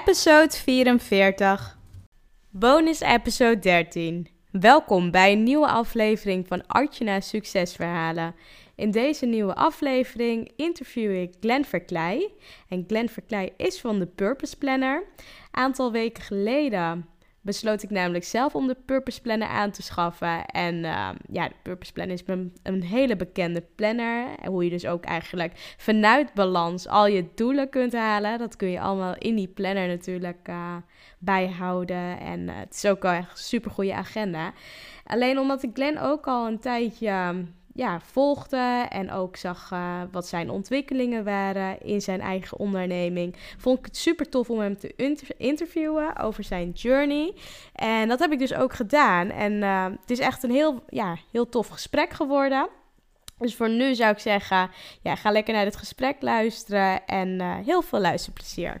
Episode 44. Bonus episode 13. Welkom bij een nieuwe aflevering van Artjana Succesverhalen. In deze nieuwe aflevering interview ik Glenn Verkleij. En Glenn Verkleij is van de Purpose Planner. Aantal weken geleden besloot ik namelijk zelf om de Purpose Planner aan te schaffen. En uh, ja, de Purpose Planner is een, een hele bekende planner. Hoe je dus ook eigenlijk vanuit balans al je doelen kunt halen. Dat kun je allemaal in die planner natuurlijk uh, bijhouden. En uh, het is ook wel echt een super goede agenda. Alleen omdat ik Glenn ook al een tijdje ja, volgde en ook zag uh, wat zijn ontwikkelingen waren in zijn eigen onderneming, vond ik het super tof om hem te inter interviewen over zijn journey. En dat heb ik dus ook gedaan. En uh, het is echt een heel, ja, heel tof gesprek geworden. Dus voor nu zou ik zeggen, ja, ga lekker naar dit gesprek luisteren en uh, heel veel luisterplezier.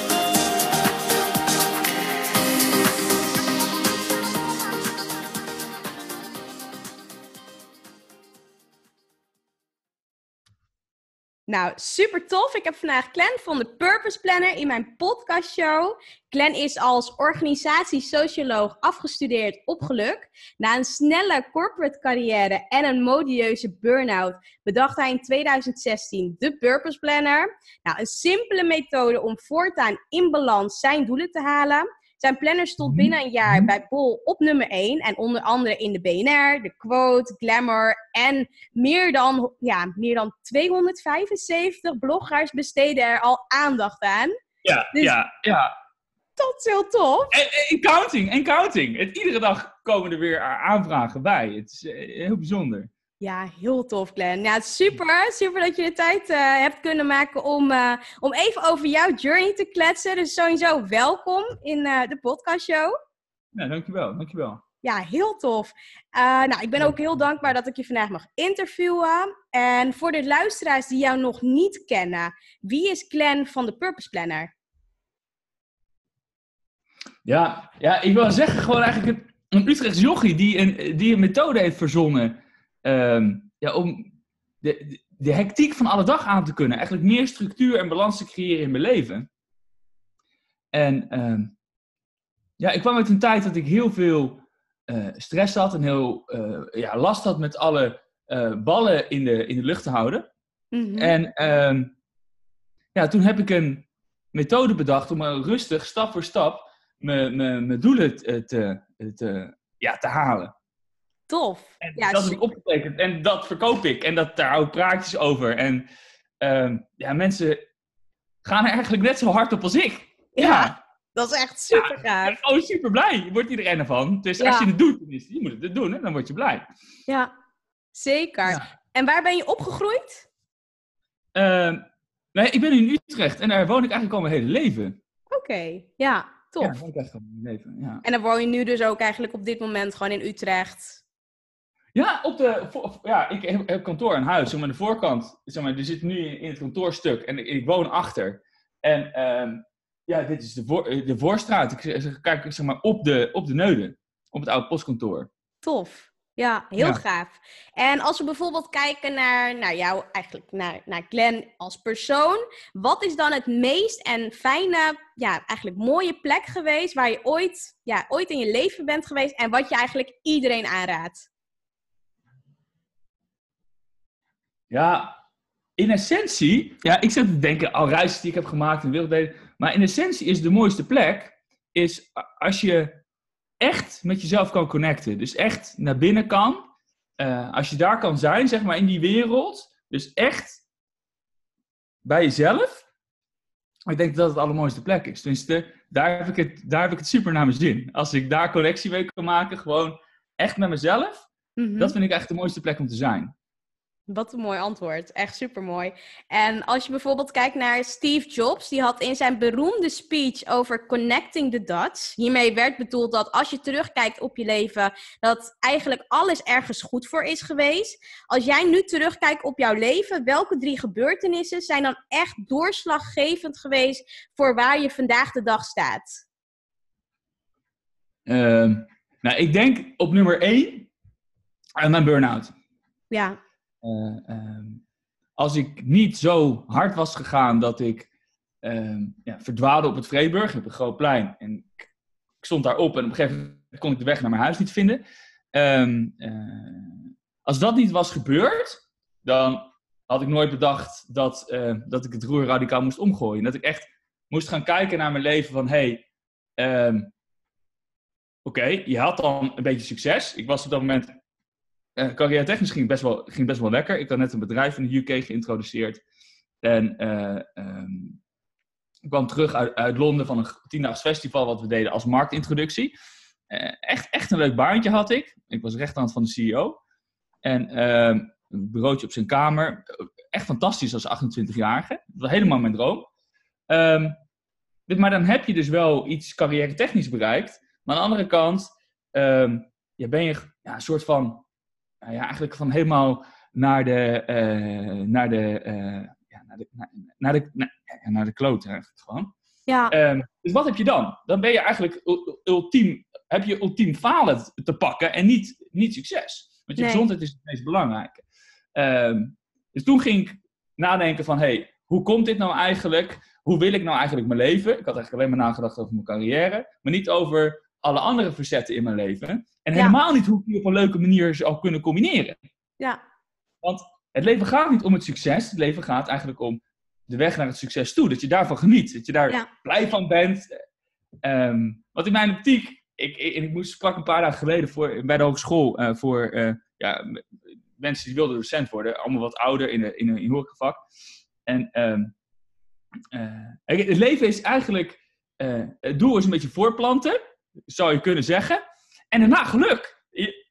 Nou, super tof. Ik heb vandaag Glenn van de Purpose Planner in mijn podcastshow. Glenn is als organisatiesocioloog afgestudeerd op geluk. Na een snelle corporate carrière en een modieuze burn-out bedacht hij in 2016 de Purpose Planner. Nou, een simpele methode om voortaan in balans zijn doelen te halen. Zijn planner stond binnen een jaar bij Bol op nummer 1. En onder andere in de BNR, de Quote, Glamour en meer dan, ja, meer dan 275 bloggers besteden er al aandacht aan. Ja, dus ja, ja. Dat is heel tof. En, en counting, en counting. En iedere dag komen er weer aanvragen bij. Het is heel bijzonder. Ja, heel tof, Glenn. Ja, super. Super dat je de tijd uh, hebt kunnen maken om, uh, om even over jouw journey te kletsen. Dus sowieso welkom in uh, de podcastshow. Ja, dankjewel. Dankjewel. Ja, heel tof. nou, ik ben ook heel dankbaar dat ik je vandaag mag interviewen. En voor de luisteraars die jou nog niet kennen, wie is Glenn van de Purpose Planner? Ja, ja ik wil zeggen gewoon eigenlijk een Utrechts jochie die een, die een methode heeft verzonnen um, ja, om de, de hectiek van alle dag aan te kunnen. Eigenlijk meer structuur en balans te creëren in mijn leven. En um, ja, ik kwam uit een tijd dat ik heel veel uh, stress had en heel uh, ja, last had met alle uh, ballen in de, in de lucht te houden. Mm -hmm. En um, ja, toen heb ik een methode bedacht om rustig, stap voor stap, mijn doelen te, te, te, ja, te halen. Tof. En ja, dat ik opgetekend en dat verkoop ik en dat, daar hou ik praatjes over. En uh, ja, mensen gaan er eigenlijk net zo hard op als ik. Ja, ja. dat is echt super gaaf. Ja, oh, super blij. Wordt iedereen ervan. Dus als je het doet, tenminste, je moet het doen, hè, dan word je blij. Ja, zeker. En waar ben je opgegroeid? Uh, nee, ik ben in Utrecht en daar woon ik eigenlijk al mijn hele leven. Oké, okay. ja. Tof. Ja, ik echt mijn leven, ja. En dan woon je nu dus ook eigenlijk op dit moment gewoon in Utrecht. Ja, op de, ja, ik heb, heb kantoor en huis. Zeg maar, de voorkant, zeg maar, die zit nu in, in het kantoorstuk en ik, ik woon achter. En um, ja, dit is de, voor, de voorstraat. Ik kijk zeg maar, op, de, op de Neuden, op het oude postkantoor. Tof. Ja, heel ja. gaaf. En als we bijvoorbeeld kijken naar, naar jou, eigenlijk naar, naar Glenn als persoon. Wat is dan het meest en fijne, ja, eigenlijk mooie plek geweest waar je ooit, ja, ooit in je leven bent geweest en wat je eigenlijk iedereen aanraadt? Ja, in essentie, ja, ik zit te denken, al reizen die ik heb gemaakt in werelddelen, maar in essentie is de mooiste plek, is als je echt met jezelf kan connecten. Dus echt naar binnen kan. Uh, als je daar kan zijn, zeg maar, in die wereld. Dus echt bij jezelf. Ik denk dat het de allermooiste plek is. Tenminste, daar heb, ik het, daar heb ik het super naar mijn zin. Als ik daar connectie mee kan maken, gewoon echt met mezelf. Mhm. Dat vind ik echt de mooiste plek om te zijn. Wat een mooi antwoord. Echt super mooi. En als je bijvoorbeeld kijkt naar Steve Jobs, die had in zijn beroemde speech over connecting the dots. Hiermee werd bedoeld dat als je terugkijkt op je leven, dat eigenlijk alles ergens goed voor is geweest. Als jij nu terugkijkt op jouw leven, welke drie gebeurtenissen zijn dan echt doorslaggevend geweest voor waar je vandaag de dag staat? Ehm, nou, ik denk op nummer één aan mijn burn-out. Ja, als ik niet zo hard was gegaan dat ik ehm, ja, verdwaalde op het Vreeburg, op een groot plein. En ik, stond daar op en op een gegeven moment kon ik de weg naar mijn huis niet vinden. Ehm, eh, als dat niet was gebeurd, dan had ik nooit bedacht dat, eh, dat ik het roer radicaal moest omgooien. Dat ik echt moest gaan kijken naar mijn leven van, hey, ehm, oké, je had dan een beetje succes. Ik was op dat moment uh, carrière technisch ging best, wel, ging best wel lekker. Ik had net een bedrijf in de UK geïntroduceerd. En eh, ik kwam terug uit, uit Londen van een tiendaags festival wat we deden als marktintroductie. Eh, echt, echt een leuk baantje had ik. Ik was rechterhand van de CEO. En ehm, een bureautje op zijn kamer. Echt fantastisch als 28-jarige. Dat was helemaal mijn droom. Ehm, maar dan heb je dus wel iets carrière technisch bereikt. Maar aan de andere kant ehm, ja, ben je ja, een soort van nou ja, eigenlijk van helemaal naar de, eh, naar de, eh, ja, naar de, naar, naar de, naar, de kloot eigenlijk gewoon. ja, Ehm, dus wat heb je dan? Dan ben je eigenlijk ul- ultiem, heb je ultiem falen te pakken en niet, niet succes. Want je Nee. gezondheid is het meest belangrijke. Ehm, dus toen ging ik nadenken van, hey, hoe komt dit nou eigenlijk? Hoe wil ik nou eigenlijk mijn leven? Ik had eigenlijk alleen maar nagedacht over mijn carrière, maar niet over alle andere facetten in mijn leven. En Ja. helemaal niet hoe ik die op een leuke manier zou kunnen combineren. ja, Want het leven gaat niet om het succes. Het leven gaat eigenlijk om de weg naar het succes toe. Dat je daarvan geniet. Dat je daar Ja. blij van bent. Ehm want in mijn optiek... Ik, ik, en ik moest, sprak een paar dagen geleden voor, bij de hogeschool eh, voor eh, ja, mensen die wilden docent worden. Allemaal wat ouder in, een in een horecavak. En ehm, eh, het leven is eigenlijk... het doel is een beetje voorplanten. Zou je kunnen zeggen. En daarna geluk. Je-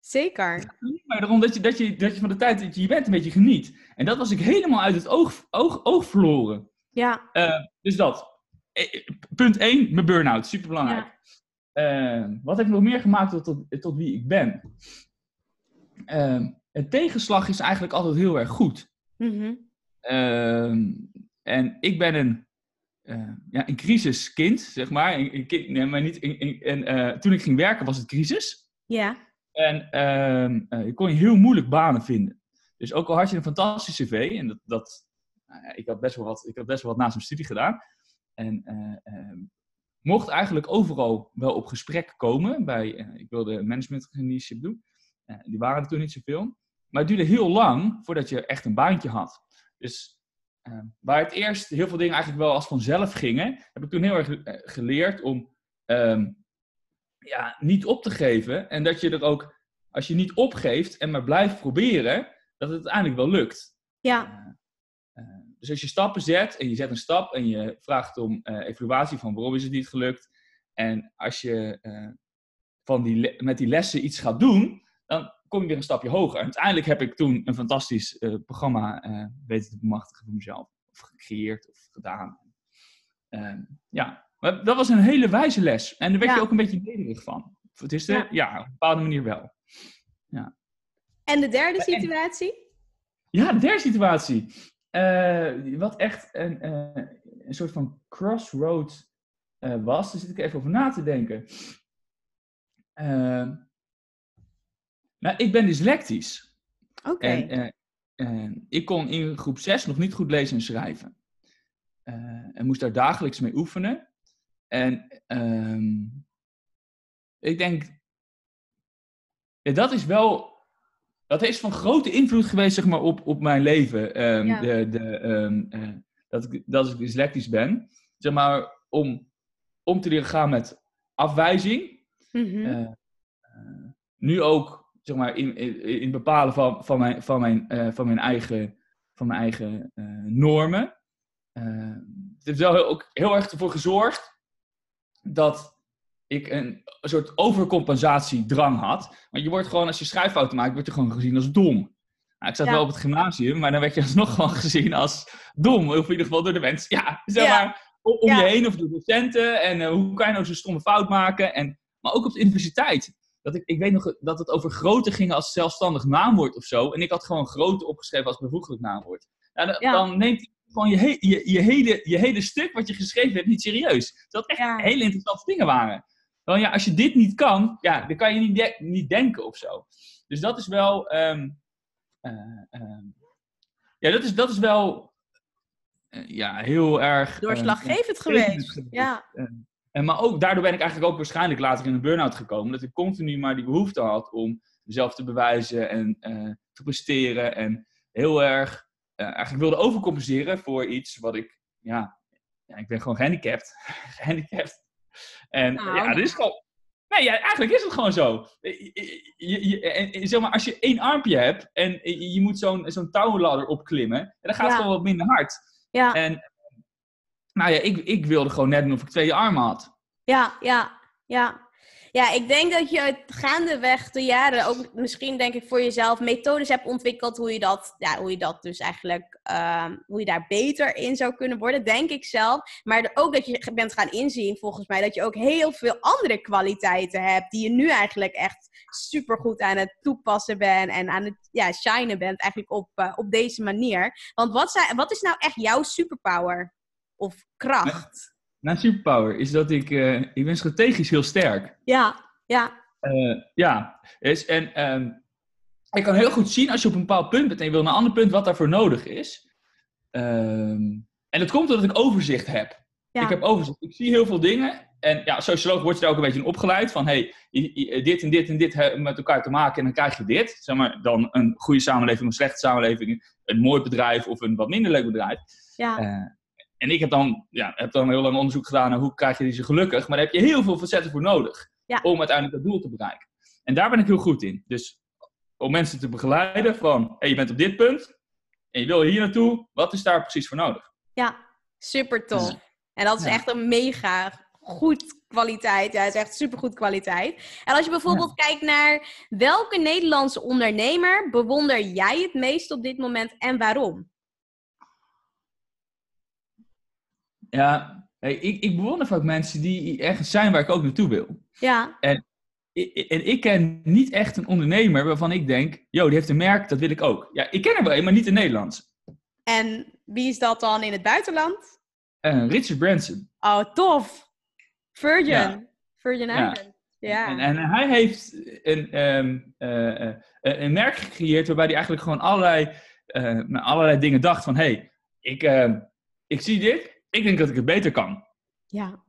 zeker. maar erom dat je, dat, je, dat je van de tijd dat je hier bent een beetje geniet. En dat was ik helemaal uit het oog, oog, oog verloren. Ja, Eh, dus dat. Eh, Punt 1, mijn burn-out. Super belangrijk. wat heb ik nog meer gemaakt tot, tot, tot wie ik ben? Eh, het tegenslag is eigenlijk altijd heel erg goed. Mhm. Ehm, en ik ben een, ja, een crisiskind, zeg maar. Een, een kind, nee, maar niet, een- een- en, eh, toen ik ging werken was het crisis. ja, En ehm eh, je kon je heel moeilijk banen vinden. Dus ook al had je een fantastische cv, en dat, dat, nou ik, had best wel wat, ik had best wel wat naast mijn studie gedaan. En eh, ehm, mocht eigenlijk overal wel op gesprek komen. Bij, eh, ik wilde management initiative doen. Eh, die waren er toen niet zoveel. Maar het duurde heel lang voordat je echt een baantje had. Dus waar het eerst heel veel dingen eigenlijk wel als vanzelf gingen, heb ik toen heel erg eh, geleerd om ehm, ja, niet op te geven. En dat je er ook, als je niet opgeeft en maar blijft proberen, dat het uiteindelijk wel lukt. ja, Eh, eh, dus als je stappen zet en je zet een stap en je vraagt om eh, evaluatie van waarom is het niet gelukt. En als je eh, van die, met die lessen iets gaat doen, dan kom je weer een stapje hoger. En uiteindelijk heb ik toen een fantastisch eh, programma eh, weten te bemachtigen voor mezelf. Of gecreëerd of gedaan. Eh, ja, maar dat was een hele wijze les. En daar werd Ja. je ook een beetje nederig van. Het is de, Ja. ja. op een bepaalde manier wel. En de derde situatie? Ja, de derde situatie. Eh, wat echt een, een soort van crossroad was. Daar zit ik even over na te denken. Nou, ik ben dyslectisch. Oké. En eh, eh, ik kon in groep 6 nog niet goed lezen en schrijven. Eh, en moest daar dagelijks mee oefenen. En ehm, ik denk, ja, dat is wel, dat is van grote invloed geweest zeg maar, op, op mijn leven. Ehm, Ja. de, de, ehm, eh, dat, ik, dat ik dyslectisch ben. Zeg maar, om, om te leren gaan met afwijzing. Mhm. Nu ook zeg maar, in, in, in het bepalen van, van, mijn, van, mijn, eh, van mijn eigen van mijn eigen normen. het heeft wel heel, ook heel erg ervoor gezorgd dat ik een, soort overcompensatiedrang had. Want je wordt gewoon, als je schrijffouten maakt, wordt je gewoon gezien als dom. Nou, ik zat wel op het gymnasium, maar dan werd je alsnog gewoon gezien als dom. Of in ieder geval door de mensen. Ja, zeg maar, om je heen of door docenten. En hoe kan je nou zo'n stomme fout maken? En, maar ook op de universiteit dat ik, ik weet nog dat het over grote ging als zelfstandig naamwoord of zo. En ik had gewoon grote opgeschreven als bijvoeglijk naamwoord. Nou, dan, dan neemt hij gewoon je, je, je, hele, je hele stuk wat je geschreven hebt niet serieus. Dat echt hele interessante dingen waren. Dan ja, als je dit niet kan, ja, dan kan je niet, niet denken of zo. Dus dat is wel. Ehm, eh, ehm, ja, dat is, dat is wel. Uh, ja, heel erg. Doorslaggevend uh, geweest. Ja. En, maar ook, daardoor ben ik eigenlijk ook waarschijnlijk later in een burn-out gekomen. Dat ik continu maar die behoefte had om mezelf te bewijzen en uh, te presteren. En heel erg uh, eigenlijk wilde overcompenseren voor iets wat ik, ja, ja ik ben gewoon gehandicapt. gehandicapt. En nou, ja, dit is gewoon. Nee, ja, eigenlijk is het gewoon zo. Je, je, zeg maar, als je één armpje hebt en je moet zo'n zo'n touwladder opklimmen, dan gaat het gewoon wat minder hard. Ja. En nou ja, ik, ik wilde gewoon net doen of ik twee armen had. Ja, ja, ja. Ja, ik denk dat je gaandeweg de jaren ook misschien denk ik voor jezelf methodes hebt ontwikkeld hoe je dat, ja, hoe je dat dus eigenlijk, uh, hoe je daar beter in zou kunnen worden, denk ik zelf. Maar ook dat je bent gaan inzien volgens mij dat je ook heel veel andere kwaliteiten hebt die je nu eigenlijk echt super goed aan het toepassen bent en aan het ja, shinen bent eigenlijk op, uh, op deze manier. Want wat, zijn, wat is nou echt jouw superpower? Of kracht? Mijn superpower is dat ik, uh, ik ben strategisch heel sterk. Ja, ja. Uh, ja, is, en um, ik kan heel goed zien als je op een bepaald punt bent en je wil naar een ander punt wat daarvoor nodig is. Um, en dat komt omdat ik overzicht heb. Ja. Ik heb overzicht. Ik zie heel veel dingen. En ja, als socioloog word je daar ook een beetje in opgeleid. Van hey, dit en dit en dit met elkaar te maken en dan krijg je dit. Zeg maar, dan een goede samenleving, een slechte samenleving, een mooi bedrijf of een wat minder leuk bedrijf. Ja. Uh, en ik heb dan, ja, heb dan heel lang onderzoek gedaan naar hoe krijg je deze gelukkig. Maar daar heb je heel veel facetten voor nodig om uiteindelijk dat doel te bereiken. En daar ben ik heel goed in. Dus om mensen te begeleiden van, hey, je bent op dit punt en je wil hier naartoe. Wat is daar precies voor nodig? Ja, super tof. Dus, en dat is echt een mega goed kwaliteit. Ja, het is echt super goed kwaliteit. En als je bijvoorbeeld kijkt naar welke Nederlandse ondernemer bewonder jij het meest op dit moment en waarom? Ja, ik, ik bewonder vaak mensen die ergens zijn waar ik ook naartoe wil. Ja. En, en ik ken niet echt een ondernemer waarvan ik denk, joh, die heeft een merk, dat wil ik ook. Ja, ik ken er wel een, maar niet in Nederlands. En wie is dat dan in het buitenland? Uh, Richard Branson. Oh, tof. Virgin. Virgin Islands. Ja. En, en, hij heeft een, um, uh, uh, een merk gecreëerd waarbij hij eigenlijk gewoon allerlei, allerlei dingen dacht van, hé, hey, ik, ehm, ik zie dit, ik denk dat ik het beter kan. Ja.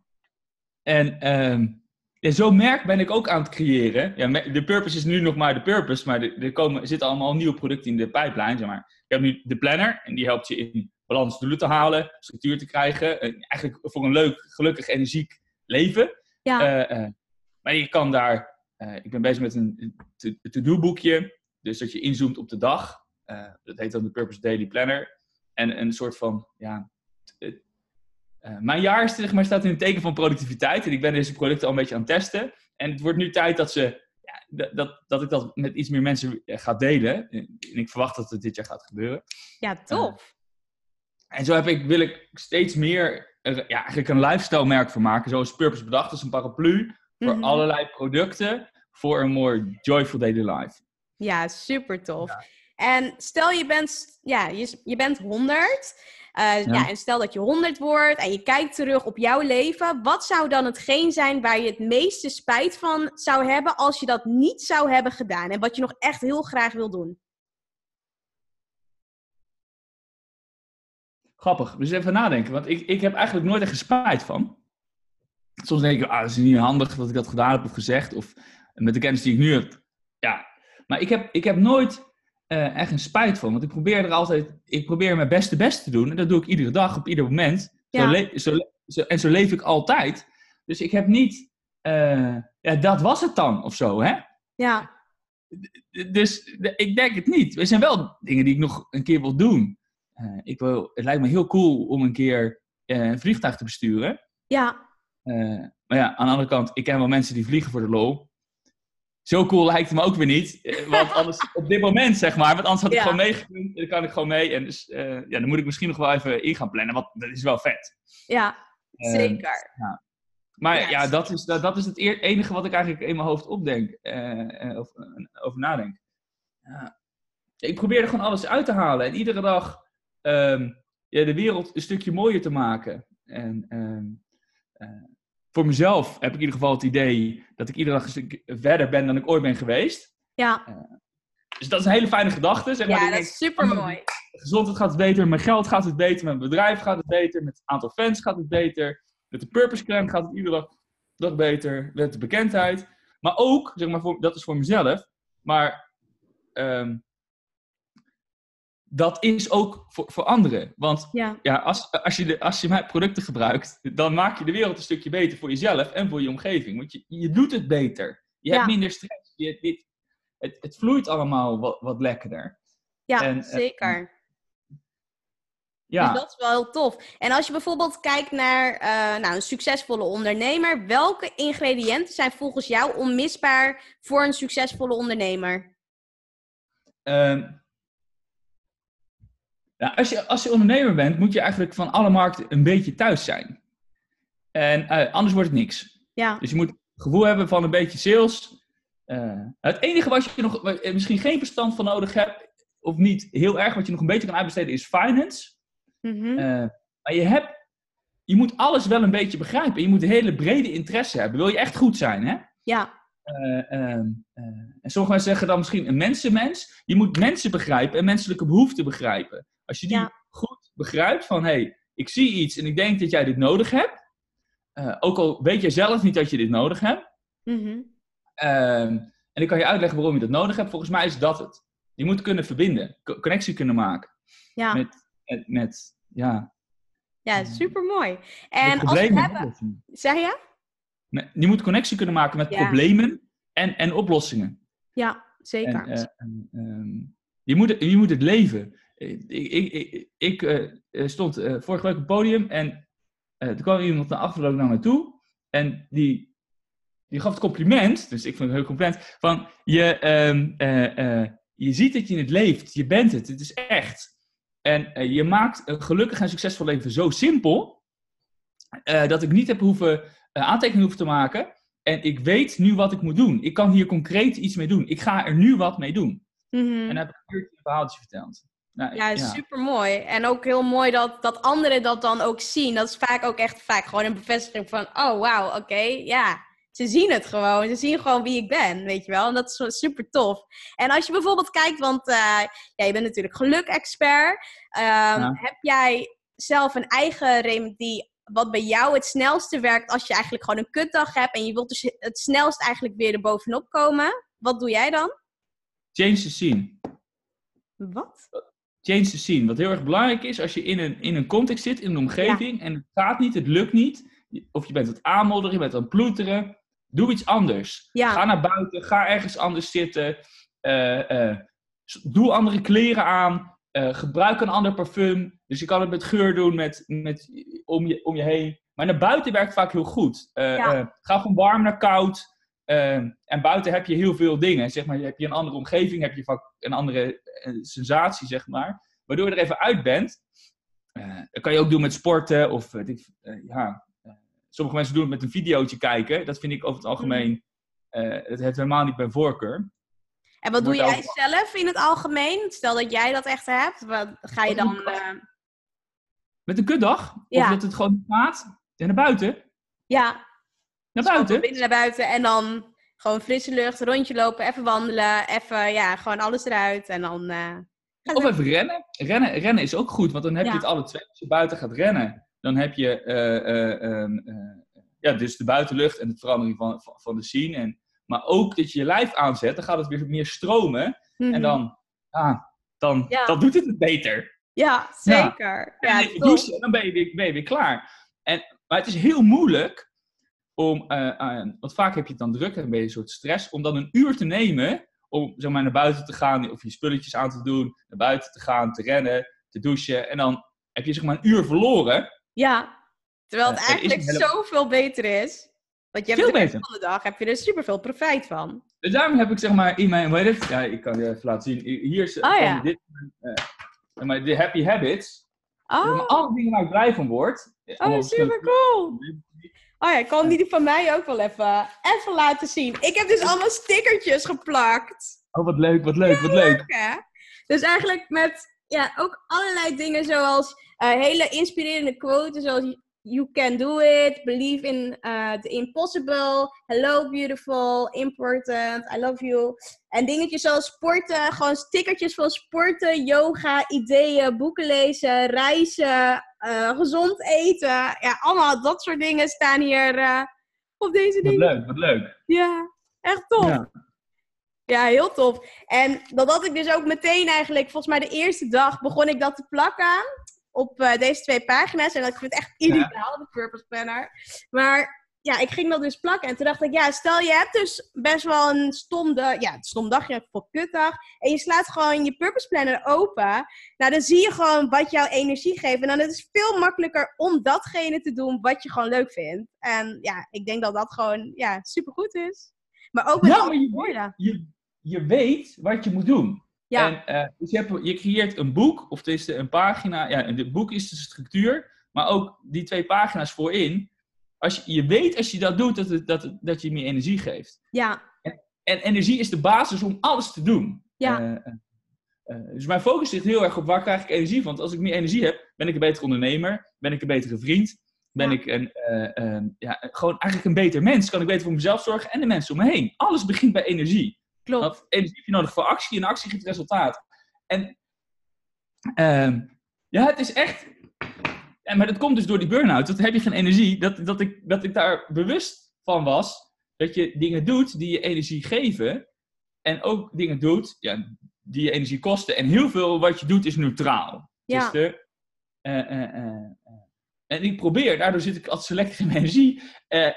En um, ja, zo'n merk ben ik ook aan het creëren. Ja, de purpose is nu nog maar de purpose, maar er, komen, zitten allemaal nieuwe producten in de pipeline. Zeg maar. Ik heb nu de planner en die helpt je in balans doelen te halen, structuur te krijgen. eigenlijk voor een leuk, gelukkig, energiek leven. Ja. Uh, uh, maar je kan daar, uh, ik ben bezig met een to-do boekje. Dus dat je inzoomt op de dag. dat heet dan de Purpose Daily Planner. En een soort van ja, uh, mijn jaar zeg maar, staat in het teken van productiviteit. En ik ben deze producten al een beetje aan het testen. En het wordt nu tijd dat, ze, ja, dat, dat ik dat met iets meer mensen eh, ga delen. En ik verwacht dat het dit jaar gaat gebeuren. Ja, tof. Uh, en zo heb ik, wil ik steeds meer uh, ja, eigenlijk een lifestyle merk van maken. Zoals Purpose bedacht, dat is een paraplu voor mhm. allerlei producten voor een more joyful daily life. Ja, super tof. En stel je bent, ja, je, je bent 100 uh, ja. en stel dat je 100 wordt en je kijkt terug op jouw leven. Wat zou dan hetgeen zijn waar je het meeste spijt van zou hebben als je dat niet zou hebben gedaan? En wat je nog echt heel graag wil doen? Grappig. Dus even nadenken. Want ik, ik heb eigenlijk nooit echt spijt van. Soms denk ik, ah, dat is niet handig dat ik dat gedaan heb of gezegd. Of met de kennis die ik nu heb. Ja. Maar ik heb, ik heb nooit uh, echt een spijt van. Want ik probeer er altijd, ik probeer mijn beste best te doen. En dat doe ik iedere dag, op ieder moment. Zo, zo, zo en zo leef ik altijd. Dus ik heb niet, uh, ja, dat was het dan of zo, hè? Ja. Dus ik denk het niet. Er zijn wel dingen die ik nog een keer wil doen. eh, ik wil, het lijkt me heel cool om een keer eh, een vliegtuig te besturen. Ja. Eh, maar ja, aan de andere kant, ik ken wel mensen die vliegen voor de lol. Zo cool lijkt het me ook weer niet. eh, Want anders, op dit moment zeg maar, want anders had ik Ja. gewoon meegekund. Dan kan ik gewoon mee. En dus, eh, ja, dan moet ik misschien nog wel even in gaan plannen. Want dat is wel vet. Ja, Eh, zeker. Maar Ja, ja, het- dat, is, dat, dat is het enige wat ik eigenlijk in mijn hoofd opdenk. eh, of over nadenk. Ja. Ik probeer er gewoon alles uit te halen. En iedere dag ehm, ja, de wereld een stukje mooier te maken. En ehm, eh, voor mezelf heb ik in ieder geval het idee dat ik iedere dag een stuk verder ben dan ik ooit ben geweest. Ja, Dus dat is een hele fijne gedachte. Zeg maar. ja dat is super mooi. gezondheid gaat het beter, mijn geld gaat het beter, mijn bedrijf gaat het beter, met het aantal fans gaat het beter, met de purpose clan gaat het iedere dag, dag beter, met de bekendheid. Maar ook, zeg maar, voor, dat is voor mezelf, maar ehm, dat is ook voor, voor anderen. Want Ja, ja, als, als, je de, als je mijn producten gebruikt, dan maak je de wereld een stukje beter voor jezelf en voor je omgeving. Want je, je doet het beter. Je Ja. hebt minder stress. Je, dit, het, het vloeit allemaal wat, wat lekkerder. ja En, eh, zeker. Ja. Dus dat is wel heel tof. En als je bijvoorbeeld kijkt naar eh, nou, een succesvolle ondernemer, welke ingrediënten zijn volgens jou onmisbaar voor een succesvolle ondernemer? Ehm, ja, als, je, als je ondernemer bent, moet je eigenlijk van alle markten een beetje thuis zijn. En eh, anders wordt het niks. Ja, Dus je moet het gevoel hebben van een beetje sales. Eh, het enige wat je nog misschien geen verstand van nodig hebt, of niet heel erg, wat je nog een beetje kan uitbesteden, is finance. Mhm. Eh, maar je, hebt, je moet alles wel een beetje begrijpen. Je moet een hele brede interesse hebben. Wil je echt goed zijn, hè? ja, Eh, ehm, eh, en sommige mensen zeggen dan misschien een mensenmens. Je moet mensen begrijpen en menselijke behoeften begrijpen. Als je die Ja. goed begrijpt van, hé, hey, ik zie iets en ik denk dat jij dit nodig hebt. Eh, ook al weet jij zelf niet dat je dit nodig hebt. Mhm. Ehm, en ik kan je uitleggen waarom je dat nodig hebt. Volgens mij is dat het. Je moet kunnen verbinden, co- connectie kunnen maken ja. met, met, met ja, ja super mooi. met En als we hebben, zei je? Met- Je moet connectie kunnen maken met Ja. problemen en, en oplossingen. Ja, zeker. En, eh, en, ehm, je, moet, je moet het leven. Ik, ik, ik, ik eh, eh, stond eh, vorige week op het podium en eh er kwam iemand naar achter naar me toe. En die, die gaf het compliment, dus ik vond het heel compliment, van je, ehm, eh, eh, je ziet dat je het leeft, je bent het, het is echt. En je maakt een gelukkig en succesvol leven zo simpel, dat ik niet heb hoeven aantekeningen hoeven te maken. En ik weet nu wat ik moet doen. Ik kan hier concreet iets mee doen. Ik ga er nu wat mee doen. Mhm. En dan heb ik een verhaaltje verteld. Nou, Ja, super mooi. En ook heel mooi dat, dat anderen dat dan ook zien. Dat is vaak ook echt vaak gewoon een bevestiging van: oh wauw, oké, ja. Ze zien het gewoon. Ze zien gewoon wie ik ben, weet je wel. En dat is zo super tof. En als je bijvoorbeeld kijkt, want eh, ja, je bent natuurlijk geluk-expert. Ehm, Heb jij zelf een eigen remedie wat bij jou het snelste werkt als je eigenlijk gewoon een kutdag hebt en je wilt dus het snelst eigenlijk weer er bovenop komen? Wat doe jij dan? Change the scene. Wat? Change the scene. Wat heel erg belangrijk is, als je in een, in een context zit, in een omgeving, en het gaat niet, het lukt niet, of je bent aan het aanmodderen, je bent aan het ploeteren, doe iets anders. Ja. Ga naar buiten, ga ergens anders zitten, eh, eh, doe andere kleren aan, eh, gebruik een ander parfum. Dus je kan het met geur doen, met, met, om, je, om je heen. Maar naar buiten werkt vaak heel goed. Ja. ga van warm naar koud. Eh, en buiten heb je heel veel dingen. Zeg maar, heb je een andere omgeving, heb je vaak een andere eh, sensatie, zeg maar. Waardoor je er even uit bent. Eh, dat kan je ook doen met sporten. Of eh, ja, sommige mensen doen het met een videootje kijken. Dat vind ik over het algemeen. eh het heeft helemaal niet mijn voorkeur. En wat doe jij zelf in het algemeen? Stel dat jij dat echt hebt. Wat ga je dan... Met een kutdag? Ja. Of dat het gewoon niet gaat? Ja, naar buiten. ja, Naar dus van buiten. naar buiten en dan gewoon frisse lucht, rondje lopen, even wandelen, even, ja, gewoon alles eruit. En dan... eh, Of even rennen. rennen. Rennen is ook goed, want dan heb Ja. je het alle twee. Als je buiten gaat rennen, dan heb je eh, eh, ja, dus de buitenlucht en de verandering van, van, van de scene. En, maar ook dat je je lijf aanzet, dan gaat het weer meer stromen. mhm. En dan, ah, dan, Ja. dan doet het het beter. Ja, zeker. En Ja, dan douchen en dan ben je weer, ben je weer klaar. En, maar het is heel moeilijk om, eh, eh, want vaak heb je het dan druk en ben je een soort stress, om dan een uur te nemen om zeg maar, naar buiten te gaan of je spulletjes aan te doen, naar buiten te gaan, te rennen, te douchen. En dan heb je zeg maar een uur verloren. Ja, terwijl het Eh, is eigenlijk hele- zoveel beter is. Want je hebt Veel beter. van de dag heb je er superveel profijt van. Dus daarom heb ik zeg maar in mijn, het? Ja, ik kan je even laten zien. Hier is Oh, ja. dit, zeg maar, de happy habits. Oh, maar, alle dingen waar ik blij van word. oh super cool. Oh ja, ik kan die van mij ook wel even, even laten zien. Ik heb dus allemaal stickertjes geplakt. Oh, wat leuk, wat leuk, wat leuk. hè? Dus eigenlijk met ja, ook allerlei dingen zoals eh, hele inspirerende quotes zoals You can do it, believe in uh, the impossible, hello beautiful, important, I love you. En dingetjes zoals sporten, gewoon stickertjes van sporten, yoga, ideeën, boeken lezen, reizen, eh, gezond eten. Ja, allemaal dat soort dingen staan hier eh, op deze Wat dingen. leuk, wat leuk. Ja, echt tof. Ja. Ja, heel tof. En dat had ik dus ook meteen eigenlijk, volgens mij de eerste dag begon ik dat te plakken op eh, deze twee pagina's. En dat ik vind het echt ideaal, de Purpose Planner. Maar ja, ik ging dat dus plakken. En toen dacht ik, ja, stel je hebt dus best wel een stom, de, ja, een stom dagje of kutdag. En je slaat gewoon je Purpose Planner open. Nou, dan zie je gewoon wat jouw energie geeft. En dan is het veel makkelijker om datgene te doen wat je gewoon leuk vindt. En ja, ik denk dat dat gewoon ja, supergoed is. Maar ook met Ja, alle maar je, woorden. je, je weet wat je moet doen. Ja, En, eh, dus je, hebt, je creëert een boek, of het is een pagina. Ja, en het boek is de structuur, maar ook die twee pagina's voorin. Als je, je weet als je dat doet, dat, het, dat, dat je meer energie geeft. ja, En energie is de basis om alles te doen. Ja. Eh, eh, eh, dus mijn focus ligt heel erg op waar krijg ik energie van. Want als ik meer energie heb, ben ik een betere ondernemer, ben ik een betere vriend, ben Ja. ik een, ja, gewoon eigenlijk een beter mens. Kan ik beter voor mezelf zorgen en de mensen om me heen. Alles begint bij energie. klopt. Want energie heb je nodig voor actie en actie geeft resultaat. En ehm, ja, het is echt. En, maar dat komt dus door die burn-out. Dat heb je geen energie. Dat, dat, ik, dat ik daar bewust van was. Dat je dingen doet die je energie geven. En ook dingen doet ja, die je energie kosten. En heel veel wat je doet is neutraal. Ja. Dus de, eh, eh, eh, en ik probeer, daardoor zit ik altijd zo lekker in mijn energie.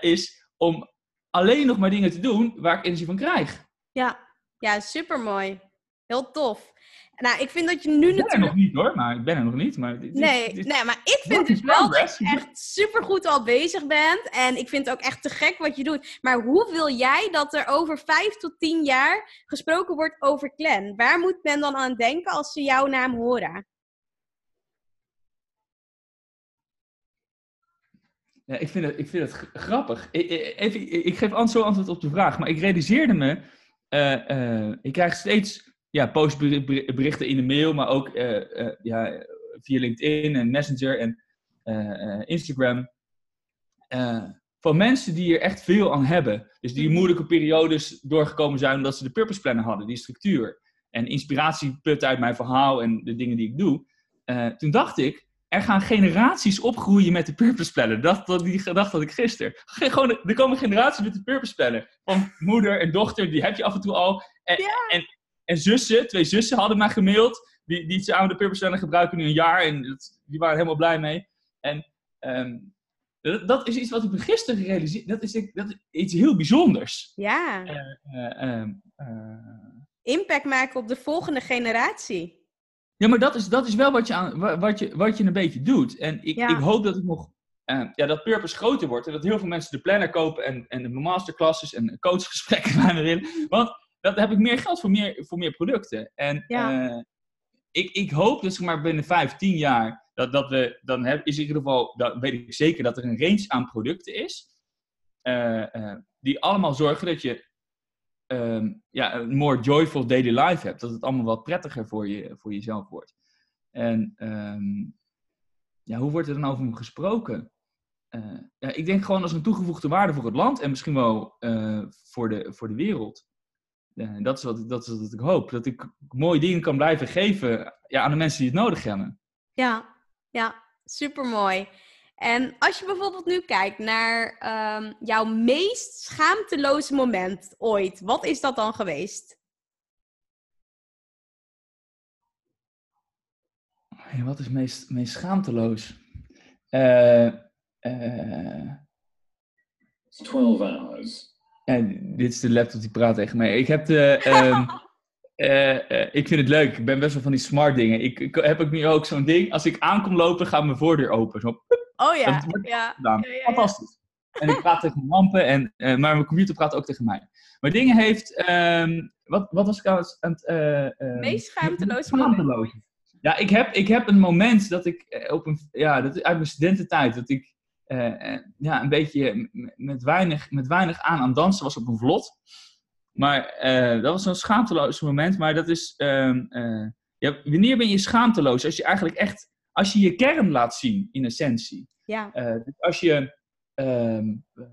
is om alleen nog maar dingen te doen waar ik energie van krijg. Ja, ja super mooi. Heel tof. Nou, ik vind dat je nu Ik ben er natuurlijk. nog niet hoor, maar ik ben er nog niet. Maar dit, Nee, dit- nee, maar ik vind dus wel dat je echt super goed al bezig bent. En ik vind het ook echt te gek wat je doet. Maar hoe wil jij dat er over vijf tot tien jaar gesproken wordt over Clan? Waar moet men dan aan denken als ze jouw naam horen? Ja, ik vind het, ik vind het grappig. Ik, even, ik geef zo antwoord op de vraag, maar ik realiseerde me, eh, eh, ik krijg steeds ja, postberichten in de mail, maar ook eh, eh, ja, via LinkedIn en Messenger en eh, Instagram. van mensen die er echt veel aan hebben. Dus die moeilijke periodes doorgekomen zijn omdat ze de purpose planner hadden, die structuur. En inspiratie putten uit mijn verhaal en de dingen die ik doe. Toen dacht ik, er gaan generaties opgroeien met de Purpose Planner. Dat, dat, die gedachte had ik gisteren. Ge- Gewoon, er komen generaties met de Purpose Planner. Van moeder en dochter, die heb je af en toe al. En, en, en zussen, twee zussen hadden mij gemaild. Die, die samen de Purpose Planner gebruiken nu een jaar. En dat- die waren helemaal blij mee. En ehm, dat, dat is iets wat ik me gisteren gerealiseerd Dat is, dat is iets heel bijzonders. Ja, Eh, ehm, eh, impact maken op de volgende generatie. Ja, maar dat is, dat is wel wat je, aan, wa- wat, je, wat je een beetje doet. En ik, Ja. ik hoop dat ik nog. eh, ja, dat purpose groter wordt. En dat heel veel mensen de planner kopen. En, en de masterclasses en coachgesprekken gaan erin. Want dan heb ik meer geld voor meer, voor meer producten. En Ja. eh, ik, ik hoop dat zeg maar binnen vijf, tien jaar. Dat, dat we. Dan heb, is in ieder geval. Dan weet ik zeker dat er een range aan producten is. eh, eh, die allemaal zorgen dat je. ehm, ja, een more joyful daily life hebt. Dat het allemaal wat prettiger voor, je, voor jezelf wordt. En ehm, ja, hoe wordt er dan over gesproken? Ja, ik denk gewoon als een toegevoegde waarde voor het land en misschien wel voor, de, voor de wereld. Eh, dat, is wat, ik- dat is wat ik hoop. Dat ik mooie dingen kan blijven geven ja, aan de mensen die het nodig hebben. Ja, ja, supermooi. En als je bijvoorbeeld nu kijkt naar ehm, jouw meest schaamteloze moment ooit, wat is dat dan geweest? Wat is meest, meest schaamteloos? Eh, eh, It's 12 hours. Ja, dit is de laptop die praat tegen mij. Ik heb de. ehm, eh, eh, ik vind het leuk. Ik ben best wel van die smart dingen. Ik, ik heb ook nu ook zo'n ding. Als ik aankom lopen, gaat mijn voordeur open. Zo, Oh ja, ja. Fantastisch. En ik praat tegen mijn lampen, en, eh, maar mijn computer praat ook tegen mij. Maar dingen heeft... ehm, wat, wat was ik aan het... aan het, eh, eh, Meest moment. Schaamteloos. Ja, ik heb, ik heb een moment dat ik op een... Ja, dat uit mijn studententijd. Dat ik eh, ja, een beetje met weinig, met weinig aan aan dansen was op een vlot. Maar eh, dat was zo'n schaamteloos moment. Maar dat is... ehm, eh, ja, wanneer ben je schaamteloos? Als je eigenlijk echt... Als je je kern laat zien, in essentie. Ja, dus als je ehm, eh,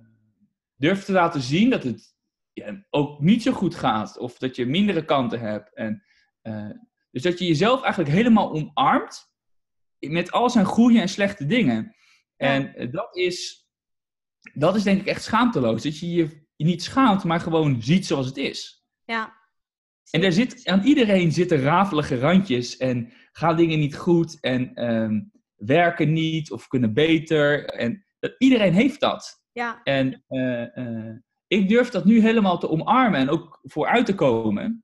durft te laten zien dat het ja, ook niet zo goed gaat, of dat je mindere kanten hebt. En, dus dat je jezelf eigenlijk helemaal omarmt met al zijn goede en slechte dingen. En eh, dat, is, dat is denk ik echt schaamteloos. Dat je je niet schaamt, maar gewoon ziet zoals het is. ja. En er zit, aan iedereen zitten rafelige randjes en gaan dingen niet goed en ehm, werken niet of kunnen beter. En dat, iedereen heeft dat. Ja, En eh, eh, ik durf dat nu helemaal te omarmen en ook vooruit te komen.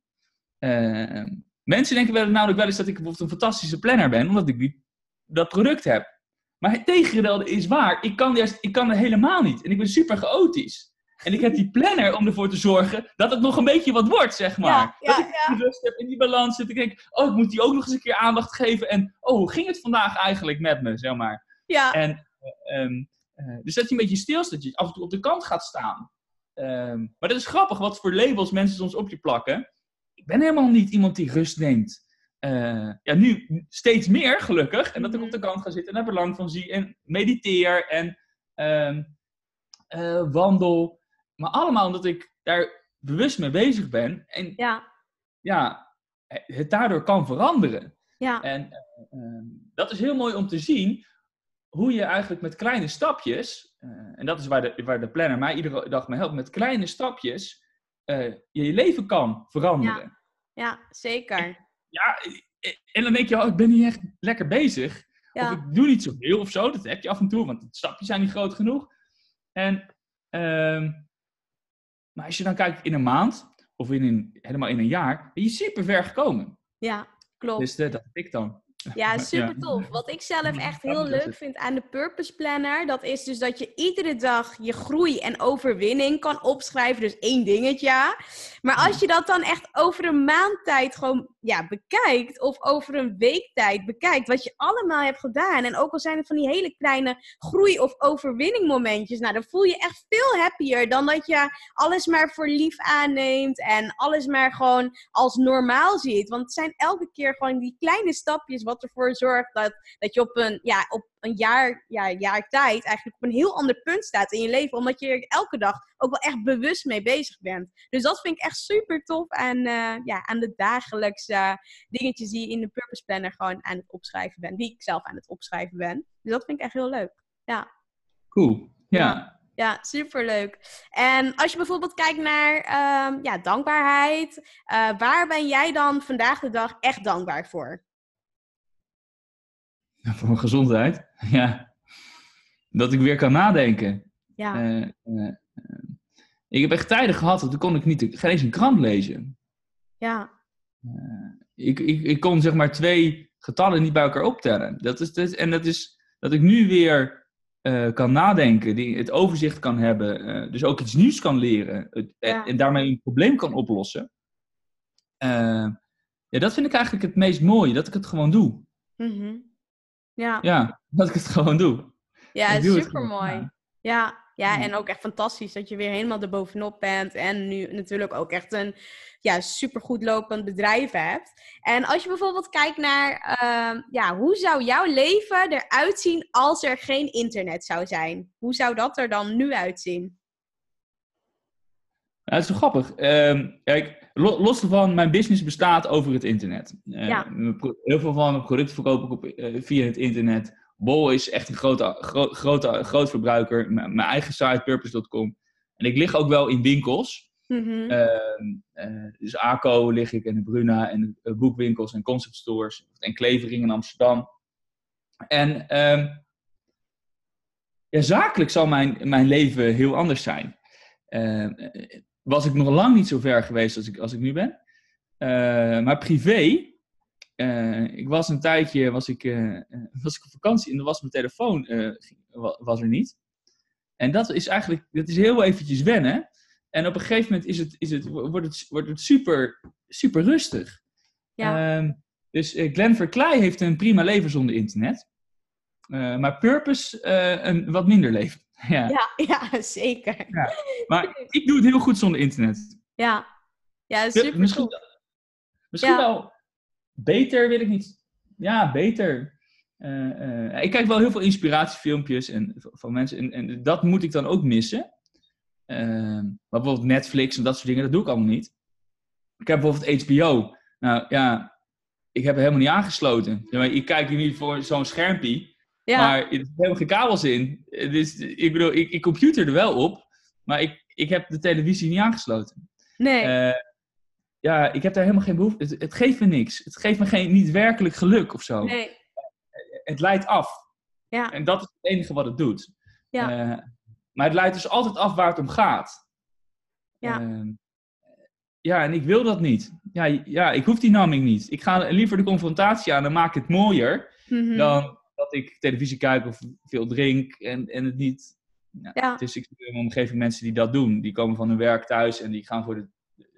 Eh, mensen denken wel, namelijk wel eens dat ik bijvoorbeeld een fantastische planner ben, omdat ik die, dat product heb. Maar het is waar. Ik kan, juist, ik kan dat helemaal niet. En ik ben super chaotisch. En ik heb die planner om ervoor te zorgen dat het nog een beetje wat wordt, zeg maar. Ja, ja, dat ik die rust heb en die balans zit. Ik denk, oh, ik moet die ook nog eens een keer aandacht geven. En, oh, hoe ging het vandaag eigenlijk met me, zeg maar. ja, En, eh, ehm, eh, dus dat je een beetje stilstaat, dat je af en toe op de kant gaat staan. Ehm, maar dat is grappig, wat voor labels mensen soms op je plakken. Ik ben helemaal niet iemand die rust neemt. Eh, ja, nu steeds meer, gelukkig. En dat ik op de kant ga zitten en daar belang van zie. En mediteer en ehm, eh, wandel. Maar allemaal omdat ik daar bewust mee bezig ben. En ja, ja, het daardoor kan veranderen. ja, En eh, ehm, dat is heel mooi om te zien hoe je eigenlijk met kleine stapjes, eh, en dat is waar de, waar de planner mij iedere dag mee helpt, met kleine stapjes je je leven kan veranderen. ja, zeker. Ja, en dan denk je, oh, ik ben niet echt lekker bezig. Of ik doe niet zoveel of zo. Dat heb je af en toe, want de stapjes zijn niet groot genoeg. En, ehm, maar als je dan kijkt in een maand, of in een, helemaal in een jaar, ben je super ver gekomen. ja, klopt. Dus eh, dat heb ik dan. Ja, super tof. Wat ik zelf echt heel dat leuk vind aan de Purpose Planner, dat is dus dat je iedere dag je groei en overwinning kan opschrijven. Dus één dingetje. Maar als je dat dan echt over een maand tijd gewoon ja, bekijkt, of over een week tijd bekijkt, wat je allemaal hebt gedaan. En ook al zijn het van die hele kleine groei- of overwinning momentjes, nou, dan voel je echt veel happier dan dat je alles maar voor lief aanneemt en alles maar gewoon als normaal ziet. Want het zijn elke keer gewoon die kleine stapjes wat ervoor zorgt dat, dat je op een, ja, op een jaar, ja, jaar tijd eigenlijk op een heel ander punt staat in je leven. Omdat je er elke dag ook wel echt bewust mee bezig bent. Dus dat vind ik echt super tof aan, eh, ja, aan de dagelijkse dingetjes die je in de Purpose Planner gewoon aan het opschrijven bent. Die ik zelf aan het opschrijven ben. Dus dat vind ik echt heel leuk. Cool. Ja. Ja. Ja, superleuk. En als je bijvoorbeeld kijkt naar ehm, ja, dankbaarheid, eh, waar ben jij dan vandaag de dag echt dankbaar voor? Voor mijn gezondheid. Ja. Dat ik weer kan nadenken. Ja, Eh, eh, eh, ik heb echt tijden gehad dat toen kon ik niet geen eens een krant lezen. ja, Ik, ik, ik kon zeg maar twee getallen niet bij elkaar optellen. Dat is, dat, en dat is dat ik nu weer kan nadenken, die, het overzicht kan hebben, dus ook iets nieuws kan leren het- en, Ja. en daarmee een probleem kan oplossen. Ja, dat vind ik eigenlijk het meest mooie, dat ik het gewoon doe. mhm. Ja, Ja, dat ik het gewoon doe. ja het super mooi. ja. Ja, ja, Ja. en ook echt fantastisch dat je weer helemaal erbovenop bent. En nu natuurlijk ook echt een ja, supergoed lopend bedrijf hebt. En als je bijvoorbeeld kijkt naar, ehm, ja, hoe zou jouw leven eruit zien als er geen internet zou zijn? Hoe zou dat er dan nu uitzien? Ja, het is wel grappig. Ehm, kijk, lo- los van mijn business bestaat over het internet. Eh, Ja. Heel veel van mijn producten verkoop ik op, eh, via het internet. Bol is echt een grote, gro- grote, groot verbruiker. M- mijn eigen site, purpose.com. En ik lig ook wel in winkels. Mhm. Ehm, eh, dus ACO lig ik en de Bruna en boekwinkels en concept stores. En Klevering in Amsterdam. En ehm, ja, zakelijk zal mijn, mijn leven heel anders zijn. Was ik nog lang niet zo ver geweest als ik, als ik nu ben. Eh, maar privé, eh, ik was een tijdje was ik, eh, was ik op vakantie en dan was mijn telefoon was er niet. En dat is eigenlijk, dat is heel eventjes wennen. En op een gegeven moment is het, is het, wordt, het, wordt het super, super rustig. Ja. Ehm, dus Glenn Verkleij heeft een prima leven zonder internet. Maar Purpose een wat minder leven. Ja. Ja, ja, zeker. Maar ik doe het heel goed zonder internet. Ja, ja Ja, super misschien cool. misschien Ja. wel beter, weet ik niet. Ja, beter. Eh, eh, ik kijk wel heel veel inspiratiefilmpjes en, van mensen. En, en dat moet ik dan ook missen. Maar bijvoorbeeld Netflix en dat soort dingen, dat doe ik allemaal niet. Ik heb bijvoorbeeld HBO. Nou ja, ik heb er helemaal niet aangesloten. Ja, je kijkt hier niet voor zo'n schermpje. Ja, Maar er zitten helemaal geen kabels in. Dus ik bedoel, ik, ik computer er wel op. Maar ik, ik heb de televisie niet aangesloten. nee. Eh, ja, ik heb daar helemaal geen behoefte. Het, het geeft me niks. Het geeft me geen, niet werkelijk geluk of zo. nee. Het leidt af. Ja, En dat is het enige wat het doet. Ja. Eh, maar het leidt dus altijd af waar het om gaat. Ja. Ehm, ja, en ik wil dat niet. Ja, ja, ik hoef die naming niet. Ik ga liever de confrontatie aan en maak het mooier mhm. dan dat ik televisie kijk of veel drink en, en het niet. Ja, Ja. Het is ik zie in mijn omgeving mensen die dat doen. Die komen van hun werk thuis en die gaan voor de,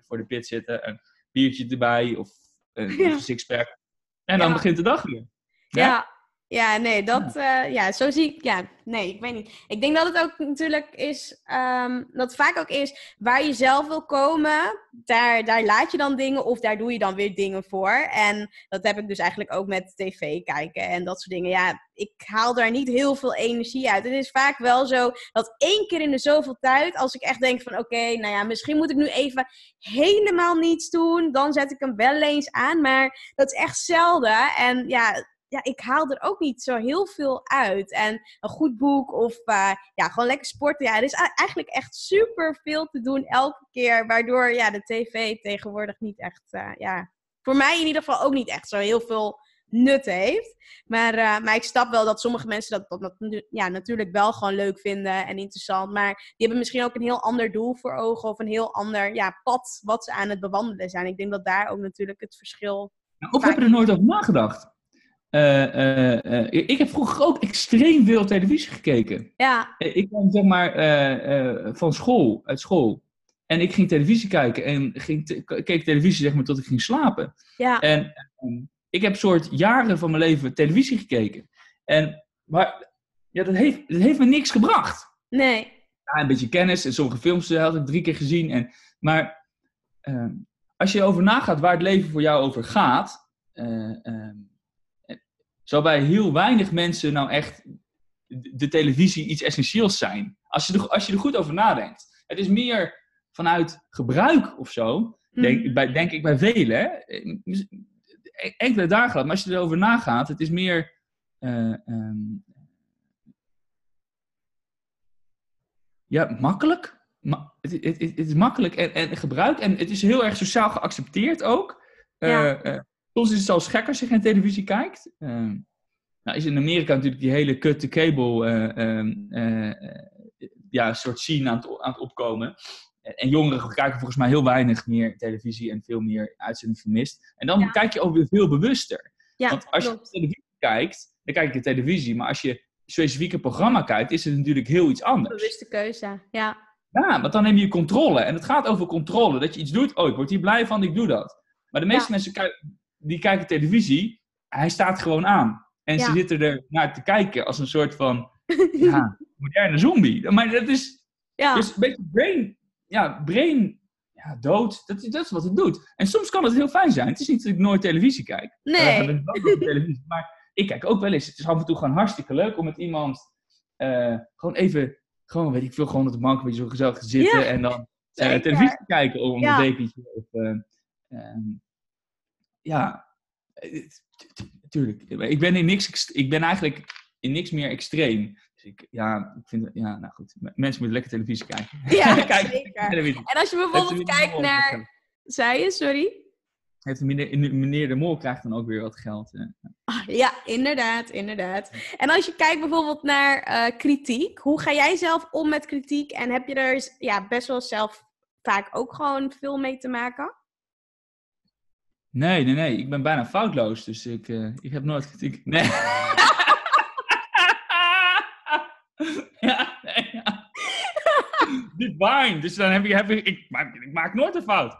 voor de pit zitten. Een biertje erbij of een, Ja. een sixpack. En dan Ja. begint de dag weer. Ja, ja, nee, dat, ja. ja, zo zie ik, ja, nee, ik weet niet. Ik denk dat het ook natuurlijk is, ehm, dat het vaak ook is waar je zelf wil komen, daar, daar laat je dan dingen of daar doe je dan weer dingen voor. En dat heb ik dus eigenlijk ook met tv kijken en dat soort dingen. Ja, ik haal daar niet heel veel energie uit. Het is vaak wel zo dat één keer in de zoveel tijd, als ik echt denk van oké, nou ja, misschien moet ik nu even helemaal niets doen, dan zet ik hem wel eens aan, maar dat is echt zelden. En ja, ja, ik haal er ook niet zo heel veel uit. En een goed boek of eh, ja, gewoon lekker sporten. Ja, er is eigenlijk echt super veel te doen elke keer. Waardoor ja, de tv tegenwoordig niet echt, eh, ja, voor mij in ieder geval ook niet echt zo heel veel nut heeft. Maar, eh, maar ik snap wel dat sommige mensen dat, ja, natuurlijk wel gewoon leuk vinden en interessant. Maar die hebben misschien ook een heel ander doel voor ogen of een heel ander ja, pad wat ze aan het bewandelen zijn. Ik denk dat daar ook natuurlijk het verschil. Nou, Of heb je er nooit over nagedacht? Eh, eh, eh, ik heb vroeger ook extreem veel televisie gekeken. Ja, Ik kwam zeg maar van school, uit school. En ik ging televisie kijken en ging te- keek televisie zeg maar tot ik ging slapen. ja, En ehm, ik heb soort jaren van mijn leven televisie gekeken. En, maar ja, dat, heeft, dat heeft me niks gebracht. nee. Ja, een beetje kennis en sommige films had ik drie keer gezien. En, maar ehm, als je erover nagaat waar het leven voor jou over gaat, eh, ehm, eh, zou bij heel weinig mensen nou echt de televisie iets essentieels zijn. Als je, er, als je er goed over nadenkt. Het is meer vanuit gebruik of zo, denk, Mhm. bij, denk ik bij velen. Eh, Enkele dagen laat, maar als je erover nagaat, het is meer. eh, ehm, ja, makkelijk. Ma- het, het, is makkelijk en, en gebruik. En het is heel erg sociaal geaccepteerd ook. Eh, Ja. eh, soms is het zelfs gek als je geen televisie kijkt. Ehm, nou is in Amerika natuurlijk die hele cut-to-cable eh, ehm, eh, ja, soort scene aan het, aan het opkomen. En, en jongeren kijken volgens mij heel weinig meer televisie en veel meer uitzending vermist. En dan Ja. kijk je ook weer veel bewuster. Ja, Want als je televisie kijkt, dan kijk je televisie. Maar als je specifiek een programma kijkt, is het natuurlijk heel iets anders. Bewuste keuze, ja. Ja, want dan neem je controle. En het gaat over controle. Dat je iets doet, oh, ik word hier blij van, ik doe dat. Maar de meeste Ja. mensen kijken, die kijken televisie, hij staat gewoon aan. En ze zitten er naar te kijken als een soort van ja, moderne zombie. Maar dat is Ja, dus een beetje brain, ja, brain ja, dood. Dat, is- dat is wat het doet. En soms kan het heel fijn zijn. Het is niet dat ik nooit televisie kijk. Nee. Eh, ik op televisie. Maar ik kijk ook wel eens. Het is af en toe gewoon hartstikke leuk om met iemand eh, gewoon even, gewoon weet ik veel, gewoon op de bank een beetje zo gezellig te zitten Ja, en dan eh, televisie te kijken om een dekentje. Of, eh, ehm, ja, eh, t- tuurlijk. Ik ben in niks, ik ben eigenlijk in niks meer extreem. Dus ik, ja, ik vind, ja, nou goed. Mensen moeten lekker televisie kijken. Ja, Kijk, zeker. televisie. En als je bijvoorbeeld kijkt naar... Zei je, sorry? Heeft meneer, meneer de Mol krijgt dan ook weer wat geld. eh. Ah, ja, inderdaad, inderdaad. En als je kijkt bijvoorbeeld naar eh, kritiek, hoe ga jij zelf om met kritiek? En heb je er ja, best wel zelf vaak ook gewoon veel mee te maken? Nee, nee, nee. Ik ben bijna foutloos, dus ik, uh, ik heb nooit kritiek. Nee. ja, nee, ja. Divine. Dus dan heb ik, heb ik, ik, maak, ik maak nooit een fout.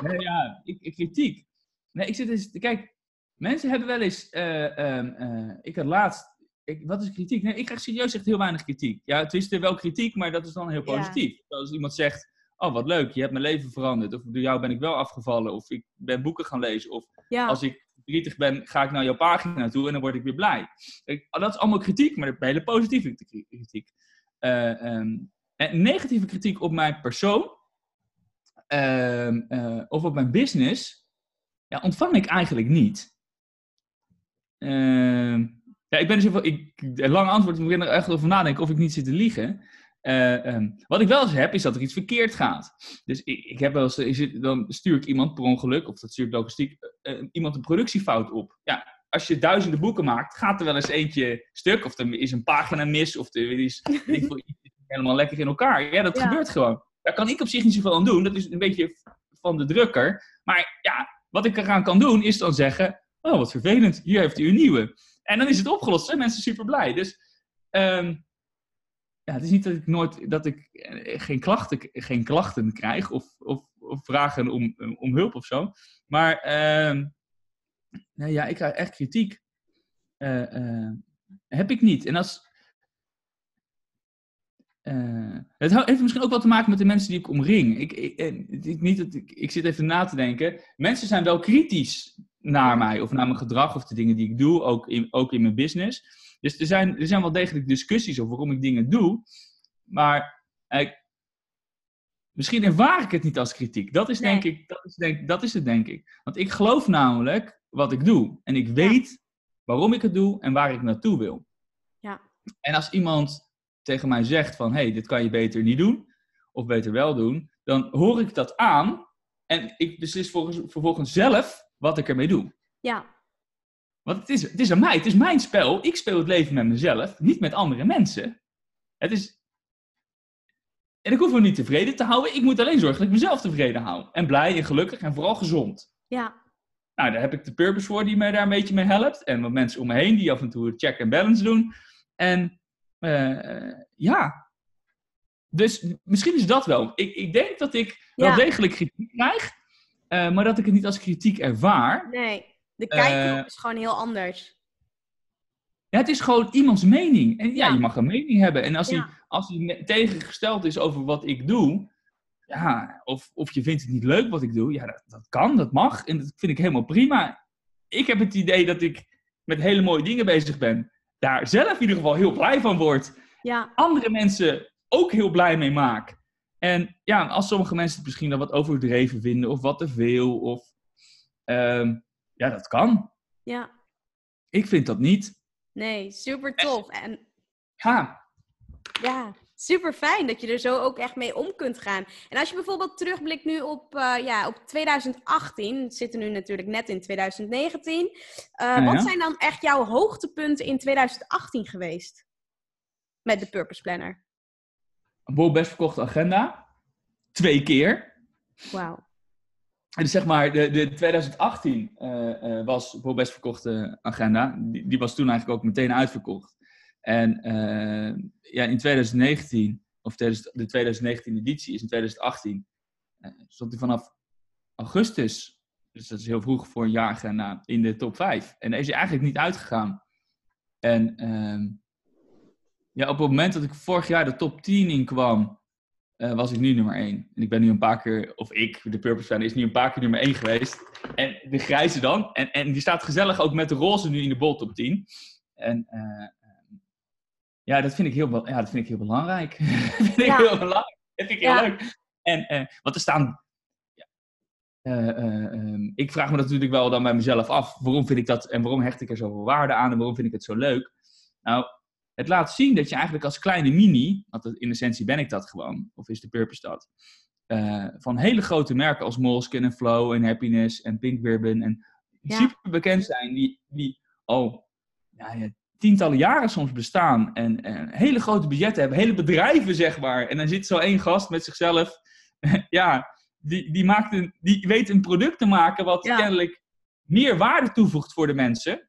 Nee, ja, ik, ik kritiek. Nee, ik zit eens, kijk, mensen hebben wel eens, uh, um, uh, ik had laatst, ik, wat is kritiek? Nee, ik krijg serieus echt heel weinig kritiek. Ja, het is er wel kritiek, maar dat is dan heel positief. Ja. Als iemand zegt, oh wat leuk, je hebt mijn leven veranderd. Of door jou ben ik wel afgevallen. Of ik ben boeken gaan lezen. Of ja. als ik verdrietig ben, ga ik naar jouw pagina toe en dan word ik weer blij. Ik, dat is allemaal kritiek, maar dat is hele positieve kritiek. Uh, um, en negatieve kritiek op mijn persoon uh, uh, of op mijn business, ja, ontvang ik eigenlijk niet. Ehm, ja, ik ben dus even, ik, een lang antwoord, ik begin er echt over nadenken of ik niet zit te liegen. Uh, um, wat ik wel eens heb, is dat er iets verkeerd gaat. Dus ik, ik heb wel eens, is dan stuur ik iemand per ongeluk, of dat stuur ik logistiek, uh, iemand een productiefout op. Ja, als je duizenden boeken maakt, gaat er wel eens eentje stuk, of er is een pagina mis, of er is helemaal lekker in elkaar. Ja, dat ja. gebeurt gewoon. Daar kan ik op zich niet zoveel aan doen. Dat is een beetje van de drukker. Maar ja, wat ik eraan kan doen, is dan zeggen: Oh, wat vervelend, hier heeft u een nieuwe. En dan is het opgelost. Zijn mensen super blij. Dus um, ja, het is niet dat ik nooit dat ik geen klachten, geen klachten krijg of, of, vragen om, om hulp of zo. Maar nou ja, ik krijg echt kritiek. Uh, heb ik niet. En als. Het heeft misschien ook wel te maken met de mensen die ik omring. Ik, ik, ik, niet dat ik, ik zit even na te denken. Mensen zijn wel kritisch naar mij of naar mijn gedrag of de dingen die ik doe, ook in, ook in mijn business. Dus er zijn, er zijn wel degelijk discussies over waarom ik dingen doe. Maar eh, misschien ervaar ik het niet als kritiek. Dat is, denk ik, dat, is denk, dat is het, denk ik. Want ik geloof namelijk wat ik doe. En ik weet waarom ik het doe en waar ik naartoe wil. Ja. En als iemand tegen mij zegt van... hé, hey, dit kan je beter niet doen. Of beter wel doen. Dan hoor ik dat aan. En ik beslis vervolgens zelf wat ik ermee doe. Ja. Want het is, het is aan mij, het is mijn spel. Ik speel het leven met mezelf, niet met andere mensen. Het is... En ik hoef me niet tevreden te houden. Ik moet alleen zorgen dat ik mezelf tevreden hou. En blij en gelukkig en vooral gezond. Ja. Nou, daar heb ik de purpose voor die mij daar een beetje mee helpt. En wat mensen om me heen die af en toe check en balance doen. En uh, ja. Dus misschien is dat wel. Ik, ik denk dat ik ja. wel degelijk kritiek krijg. Uh, maar dat ik het niet als kritiek ervaar. Nee. De kijk uh, is gewoon heel anders. Ja, het is gewoon iemands mening. En ja, ja. je mag een mening hebben. En als, ja. hij, als hij tegengesteld is over wat ik doe, ja, of, of je vindt het niet leuk wat ik doe, ja, dat, dat kan, dat mag. En dat vind ik helemaal prima. Ik heb het idee dat ik met hele mooie dingen bezig ben. Daar zelf in ieder geval heel blij van word. Ja. Andere mensen ook heel blij mee maak. En ja, als sommige mensen het misschien dan wat overdreven vinden, of wat te veel, of um, ja, dat kan. Ja. Ik vind dat niet. Nee, super tof. En ja. Ja, super fijn dat je er zo ook echt mee om kunt gaan. En als je bijvoorbeeld terugblikt nu op, uh, ja, op 2018, we zitten nu natuurlijk net in 2019. Uh, ja, wat zijn dan echt jouw hoogtepunten in 2018 geweest? Met de Purpose Planner. Een best verkochte agenda. Twee keer. Wauw. Dus zeg maar, de, de 2018 uh, uh, was voor best verkochte agenda. Die, die, was toen eigenlijk ook meteen uitverkocht. En uh, ja, in 2019, of de 2019 editie is in 2018, eh, stond hij vanaf augustus, dus dat is heel vroeg voor een jaaragenda, in de top 5. En daar is hij eigenlijk niet uitgegaan. En ehm, ja, op het moment dat ik vorig jaar de top 10 in kwam, uh, was ik nu nummer 1. En ik ben nu een paar keer, of ik, de Purpose fan, is nu een paar keer nummer 1 geweest. En de grijze dan. En, en die staat gezellig ook met de roze nu in de bol top 10. En uh, ja, dat vind ik heel, ja, dat vind ik heel belangrijk. dat vind ik ja. heel belangrijk. Dat vind ik heel leuk. En, uh, want er staan... Um, ik vraag me dat natuurlijk wel dan bij mezelf af. Waarom vind ik dat en waarom hecht ik er zoveel waarde aan en waarom vind ik het zo leuk? Nou, het laat zien dat je eigenlijk als kleine mini, want in essentie ben ik dat gewoon, of is de purpose dat, uh, van hele grote merken als Moleskine en Flow en Happiness en Pink Ribbon en ja. super bekend zijn, die, die al ja, ja, tientallen jaren soms bestaan en, en, hele grote budgetten hebben, hele bedrijven zeg maar. En dan zit zo één gast met zichzelf, ja, die, die, maakt een, die weet een product te maken wat Ja. kennelijk meer waarde toevoegt voor de mensen.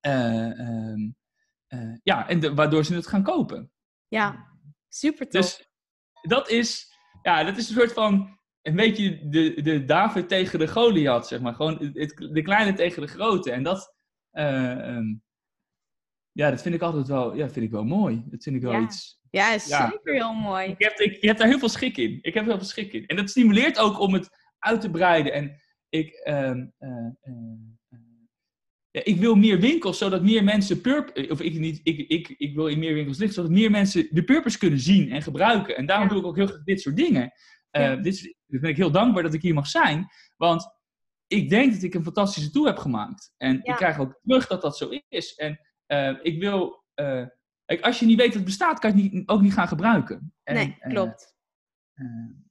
Eh, ehm, eh, ja, en de- waardoor ze het gaan kopen. Ja, super tof. Dus dat is, ja, dat is een soort van, een beetje de, de David tegen de Goliath, zeg maar. Gewoon het, de kleine tegen de grote. En dat, eh, ehm, ja, dat vind ik altijd wel, ja, vind ik wel mooi. Dat vind ik wel Ja. iets... ja, is ja. zeker heel mooi. Ik heb, ik, ik heb daar heel veel schik in. Ik heb heel veel schik in. En dat stimuleert ook om het uit te breiden. En ik, ehm, eh, eh, eh, ja, ik wil meer winkels, zodat meer mensen purp of ik niet, ik, ik, ik wil in meer winkels liggen, zodat meer mensen de purpose kunnen zien en gebruiken. En daarom Ja. doe ik ook heel graag dit soort dingen. Eh, Ja. dit, dus ben ik heel dankbaar dat ik hier mag zijn, want ik denk dat ik een fantastische tool heb gemaakt. En ik krijg ook terug dat dat zo is. En eh, ik wil, eh, kijk, als je niet weet dat het bestaat, kan je het niet, ook niet gaan gebruiken. En, nee, eh, klopt. eh,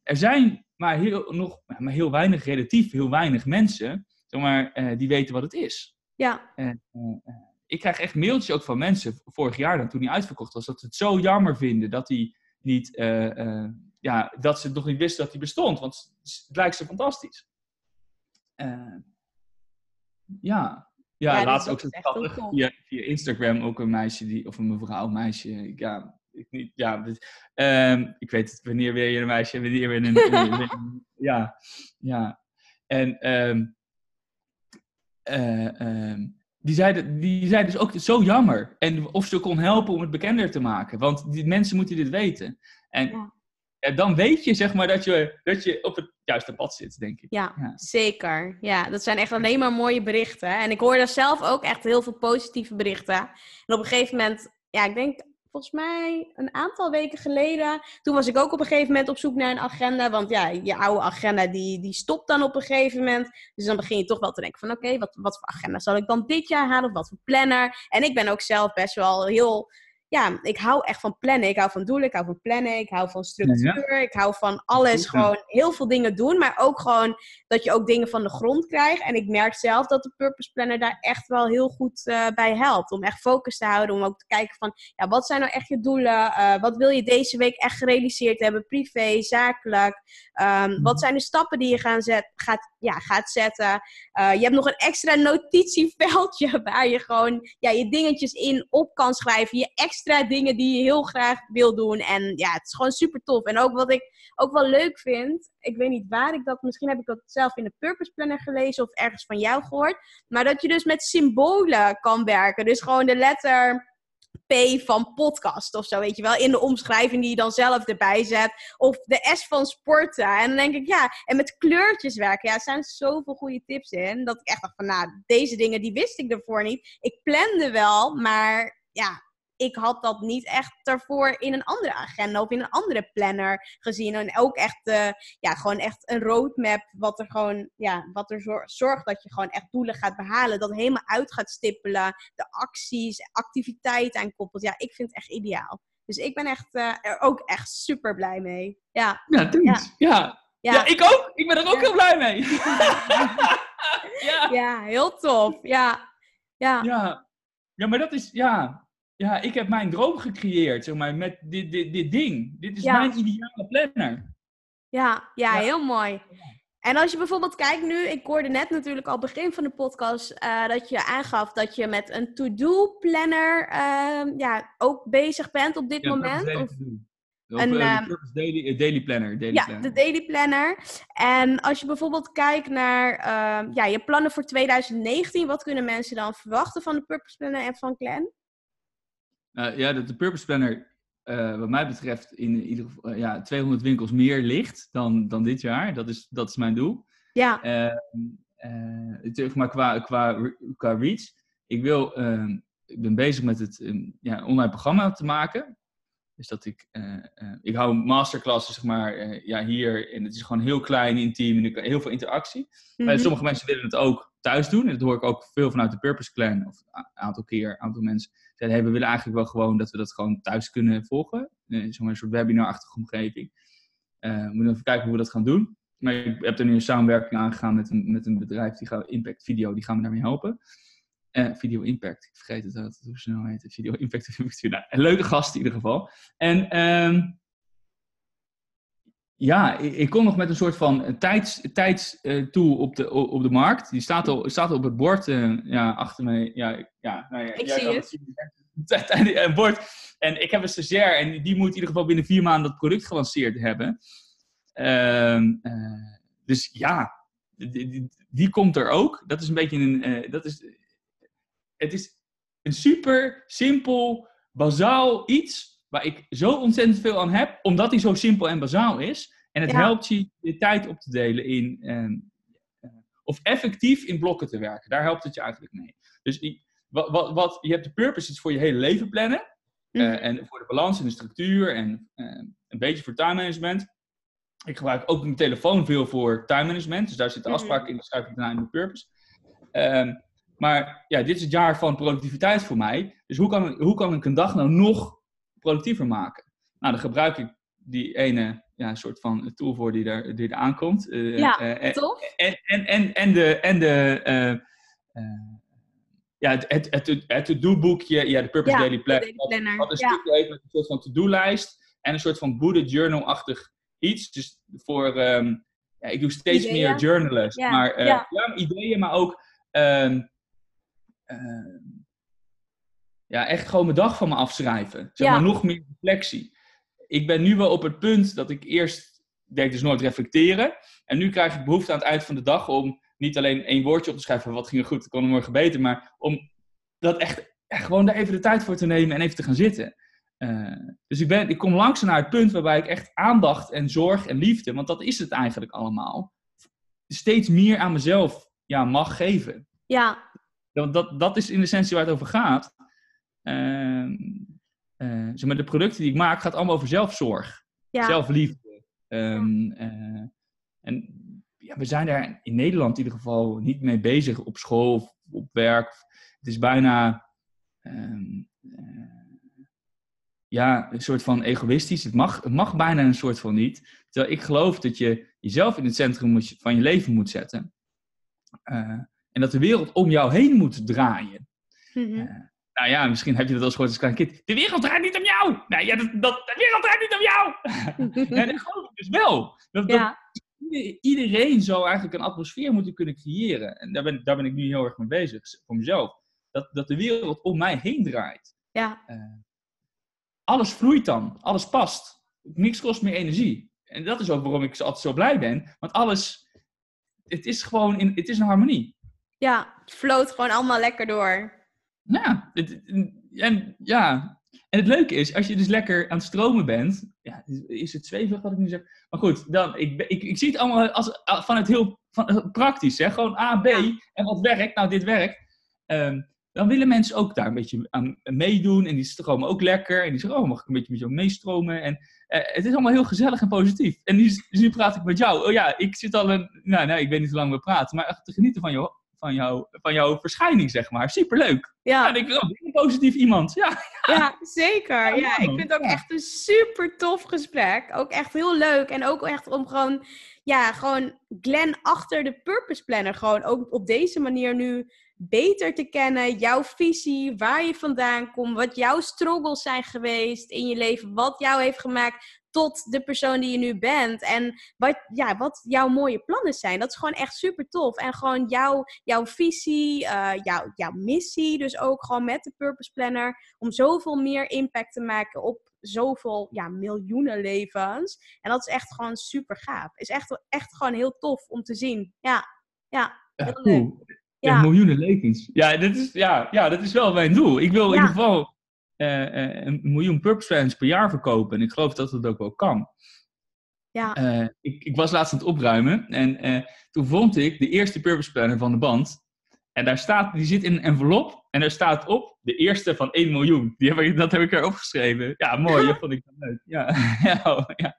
er zijn maar heel, nog maar heel weinig, relatief heel weinig mensen, zeg maar, eh, die weten wat het is. Ja, En, eh, eh, ik krijg echt mailtjes ook van mensen, vorig jaar dan, toen hij uitverkocht was, dat ze het zo jammer vinden dat hij niet, eh, ja, dat ze nog niet wisten dat hij bestond, want het lijkt ze fantastisch. Ja. Ja, Ja, laatst ook zo via, via Instagram ook een meisje, die, of een mevrouw, een meisje, ja, ik niet, ja, ehm, ik weet het, wanneer weer je een meisje en wanneer weer een, ja, ja. En ehm, die, zei, die zei dus ook zo jammer. En of ze kon helpen om het bekender te maken. Want die mensen moeten dit weten. En Ja. ja, dan weet je zeg maar dat je, dat je op het juiste pad zit, denk ik. Ja, Ja. zeker. Ja, dat zijn echt alleen maar mooie berichten. En ik hoor daar zelf ook echt heel veel positieve berichten. En op een gegeven moment, ja, ik denk volgens mij een aantal weken geleden. Toen was ik ook op een gegeven moment op zoek naar een agenda. Want ja, je oude agenda die, die stopt dan op een gegeven moment. Dus dan begin je toch wel te denken van oké, wat, wat voor agenda zal ik dan dit jaar halen? Of wat voor planner? En ik ben ook zelf best wel heel... Ja, ik hou echt van plannen. Ik hou van doelen, ik hou van plannen, ik hou van structuur. Ik hou van alles, ja. gewoon heel veel dingen doen. Maar ook gewoon dat je ook dingen van de grond krijgt. En ik merk zelf dat de Purpose Planner daar echt wel heel goed eh, bij helpt. Om echt focus te houden. Om ook te kijken van, ja, wat zijn nou echt je doelen? Eh, wat wil je deze week echt gerealiseerd hebben? Privé, zakelijk. Ehm, Wat zijn de stappen die je gaan zet, gaat, ja, gaat zetten? Eh, je hebt nog een extra notitieveldje waar je gewoon ja, je dingetjes in op kan schrijven. Je extra dingen die je heel graag wil doen. En ja, het is gewoon super tof. En ook wat ik ook wel leuk vind, ik weet niet waar ik dat, misschien heb ik dat zelf in de Purpose Planner gelezen of ergens van jou gehoord, maar dat je dus met symbolen kan werken. Dus gewoon de letter P van podcast of zo, weet je wel, in de omschrijving die je dan zelf erbij zet. Of de S van sporten. En dan denk ik, ja, en met kleurtjes werken. Ja, er zijn zoveel goede tips in, dat ik echt dacht van, nou, deze dingen, die wist ik ervoor niet. Ik plande wel, maar ja, ik had dat niet echt daarvoor in een andere agenda of in een andere planner gezien. En ook echt, eh, ja, gewoon echt een roadmap wat er gewoon, ja, wat er zor- zorgt dat je gewoon echt doelen gaat behalen. Dat helemaal uit gaat stippelen. De acties, activiteiten aan koppelt. Ja, ik vind het echt ideaal. Dus ik ben echt, eh, er ook echt super blij mee. Ja, Ja, thanks. Ja. Ja. ja, ik ook. Ik ben er ook Ja. heel blij mee. ja. ja, heel tof. Ja, ja, Ja. ja, maar dat is, ja. Ja, ik heb mijn droom gecreëerd, zeg maar, met dit, dit, dit ding. Dit is Ja. mijn ideale planner. Ja, ja, Ja. heel mooi. En als je bijvoorbeeld kijkt nu, ik hoorde net natuurlijk al begin van de podcast eh, dat je aangaf dat je met een to-do planner ehm, ja, ook bezig bent op dit Ja, moment. Of. Of, een, eh, ehm, Daily, eh, daily Planner. Daily ja, planner. de daily planner. En als je bijvoorbeeld kijkt naar ehm, ja, je plannen voor 2019, wat kunnen mensen dan verwachten van de Purpose Planner en van Glenn? Eh, ja, dat de Purpose Planner, eh, wat mij betreft, in ieder geval eh, ja, 200 winkels meer ligt dan, dan dit jaar. Dat is, dat is mijn doel. Ja, zeg maar qua, qua, qua reach. Ik, wil, eh, ik ben bezig met het eh, ja, online programma te maken. Dus dat ik, ik hou masterclasses zeg maar, ja, hier. En het is gewoon heel klein, intiem en ik- heel veel interactie. Maar mhm. sommige mensen willen het ook thuis doen. En dat hoor ik ook veel vanuit de Purpose Clan. Of een aantal keer, een aantal mensen zeiden, hey, we willen eigenlijk wel gewoon dat we dat gewoon thuis kunnen volgen. Eh, zeg maar een soort webinar-achtige omgeving. Eh, we moeten even kijken hoe we dat gaan doen. Maar ik heb er nu een samenwerking aangegaan met een, met een bedrijf, die gaat Impact Video, die gaan me daarmee helpen. Eh, Video Impact, ik vergeet het, dat, hoe ze nou heet. Video Impact. nou, een leuke gast in ieder geval. En ehm, ja, ik, kom nog met een soort van tijds, tijdstool op, de, op de markt. Die staat, al, staat op het bord uh, ja, achter me. Ja, ja, nou ja, ik zie het. Zien, een bord. En ik heb een stagiair en die moet in ieder geval binnen vier maanden dat product gelanceerd hebben. Uh, dus ja, die, die, komt er ook. Dat is een beetje een. Dat is, het is een super simpel, bazaal iets waar ik zo ontzettend veel aan heb, omdat hij zo simpel en bazaal is. En het helpt je je tijd op te delen in. Uh, of effectief in blokken te werken. Daar helpt het je eigenlijk mee. Dus wat, wat, wat, je hebt de purpose is voor je hele leven plannen. Uh, en voor de balans en de structuur en een beetje voor time management. Ik gebruik ook mijn telefoon veel voor time management. Dus daar zit de mhm. afspraak in, dan schrijf ik daarna in de purpose. Um, maar ja, dit is het jaar van productiviteit voor mij. Dus hoe kan, hoe kan ik een dag nou nog productiever maken? Nou, dan gebruik ik die ene ja, soort van tool voor die er, die er aankomt. Uh, ja, uh, tof. En, en, en, en de, en de ja, het, het, het, het to-do-boekje, ja, de Purpose Daily, Planner. Wat, wat een stukje heeft met een soort van to-do-lijst en een soort van bullet journal-achtig iets. Dus voor, um, ja, ik doe steeds ideeën. meer journalist. Ja. Maar, uh, ja. ja. ideeën, maar ook um, uh, ja, echt gewoon mijn dag van me afschrijven. Zeg maar nog meer reflectie. Ik ben nu wel op het punt dat ik eerst deed dus nooit reflecteren. En nu krijg ik behoefte aan het eind van de dag om niet alleen één woordje op te schrijven wat ging er goed, kon er morgen beter, maar om dat echt, echt gewoon daar even de tijd voor te nemen en even te gaan zitten. Uh, dus ik, ben, ik kom langzaam naar het punt waarbij ik echt aandacht en zorg en liefde, want dat is het eigenlijk allemaal, steeds meer aan mezelf ja, mag geven. Ja. Dat, dat, dat is in essentie waar het over gaat. Uh, uh, zeg maar, de producten die ik maak, gaat allemaal over zelfzorg. Ja. Zelfliefde. Um, en ja, we zijn daar in Nederland in ieder geval niet mee bezig op school of op werk. Het is bijna um, ja, een soort van egoïstisch. Het mag, het mag bijna een soort van niet. Terwijl ik geloof dat je jezelf in het centrum moet, van je leven moet zetten. Uh, en dat de wereld om jou heen moet draaien. Mm -hmm. uh, nou ja, misschien heb je dat als gehoord als klein kind. De wereld draait niet om jou! Nee, ja, dat, dat, de wereld draait niet om jou! ja, dat geloof ik dus wel. Dat, ja. dat, iedereen zou eigenlijk een atmosfeer moeten kunnen creëren. En daar ben, daar ben ik nu heel erg mee bezig, voor mezelf. Dat, dat de wereld om mij heen draait. Ja. Uh, alles vloeit dan, alles past. Niks kost meer energie. En dat is ook waarom ik altijd zo blij ben. Want alles, het is gewoon in, het is een harmonie. Ja, het floot gewoon allemaal lekker door. Ja, het, en, ja. En het leuke is, als je dus lekker aan het stromen bent, ja, is het zweverig wat ik nu zeg. Maar goed, dan, ik, ik, ik zie het allemaal als, van het heel van, praktisch. Hè? Gewoon A, B en wat werkt. Nou, dit werkt. Um, dan willen mensen ook daar een beetje aan meedoen. En die stromen ook lekker. En die zeggen, oh, mag ik een beetje met jou meestromen? En uh, het is allemaal heel gezellig en positief. En nu, dus nu praat ik met jou. Oh ja, ik zit al een... Nou, nee, ik weet niet hoe lang we praten. Maar echt te genieten van, jou, van, jou, van jouw verschijning, zeg maar. Superleuk. Ja. En ik ben een positief iemand. Ja, ja. ja zeker. Ja, ik vind het ook echt een super tof gesprek. Ook echt heel leuk. En ook echt om gewoon... Ja, gewoon Glenn achter de Purpose Planner. Gewoon ook op deze manier nu beter te kennen, jouw visie, waar je vandaan komt, wat jouw struggles zijn geweest in je leven, wat jou heeft gemaakt tot de persoon die je nu bent en wat, ja, wat jouw mooie plannen zijn. Dat is gewoon echt super tof. En gewoon jouw, jouw visie, uh, jouw, jouw missie, dus ook gewoon met de Purpose Planner, om zoveel meer impact te maken op zoveel ja, miljoenen levens. En dat is echt gewoon super gaaf. Is echt, echt gewoon heel tof om te zien. Ja, ja. Heel leuk. Ja. miljoenen levens. Ja, dat is, ja, ja, dat is wel mijn doel. Ik wil in ieder geval een miljoen purpose per jaar verkopen. En ik geloof dat dat ook wel kan. Ja. Uh, ik, ik, was laatst aan het opruimen en toen vond ik de eerste purpose planner van de band. En daar staat, die zit in een envelop en daar staat op de eerste van 1 miljoen. Die heb ik, dat heb ik erop geschreven. Ja, mooi, dat vond ik leuk. Ja, ja, ja.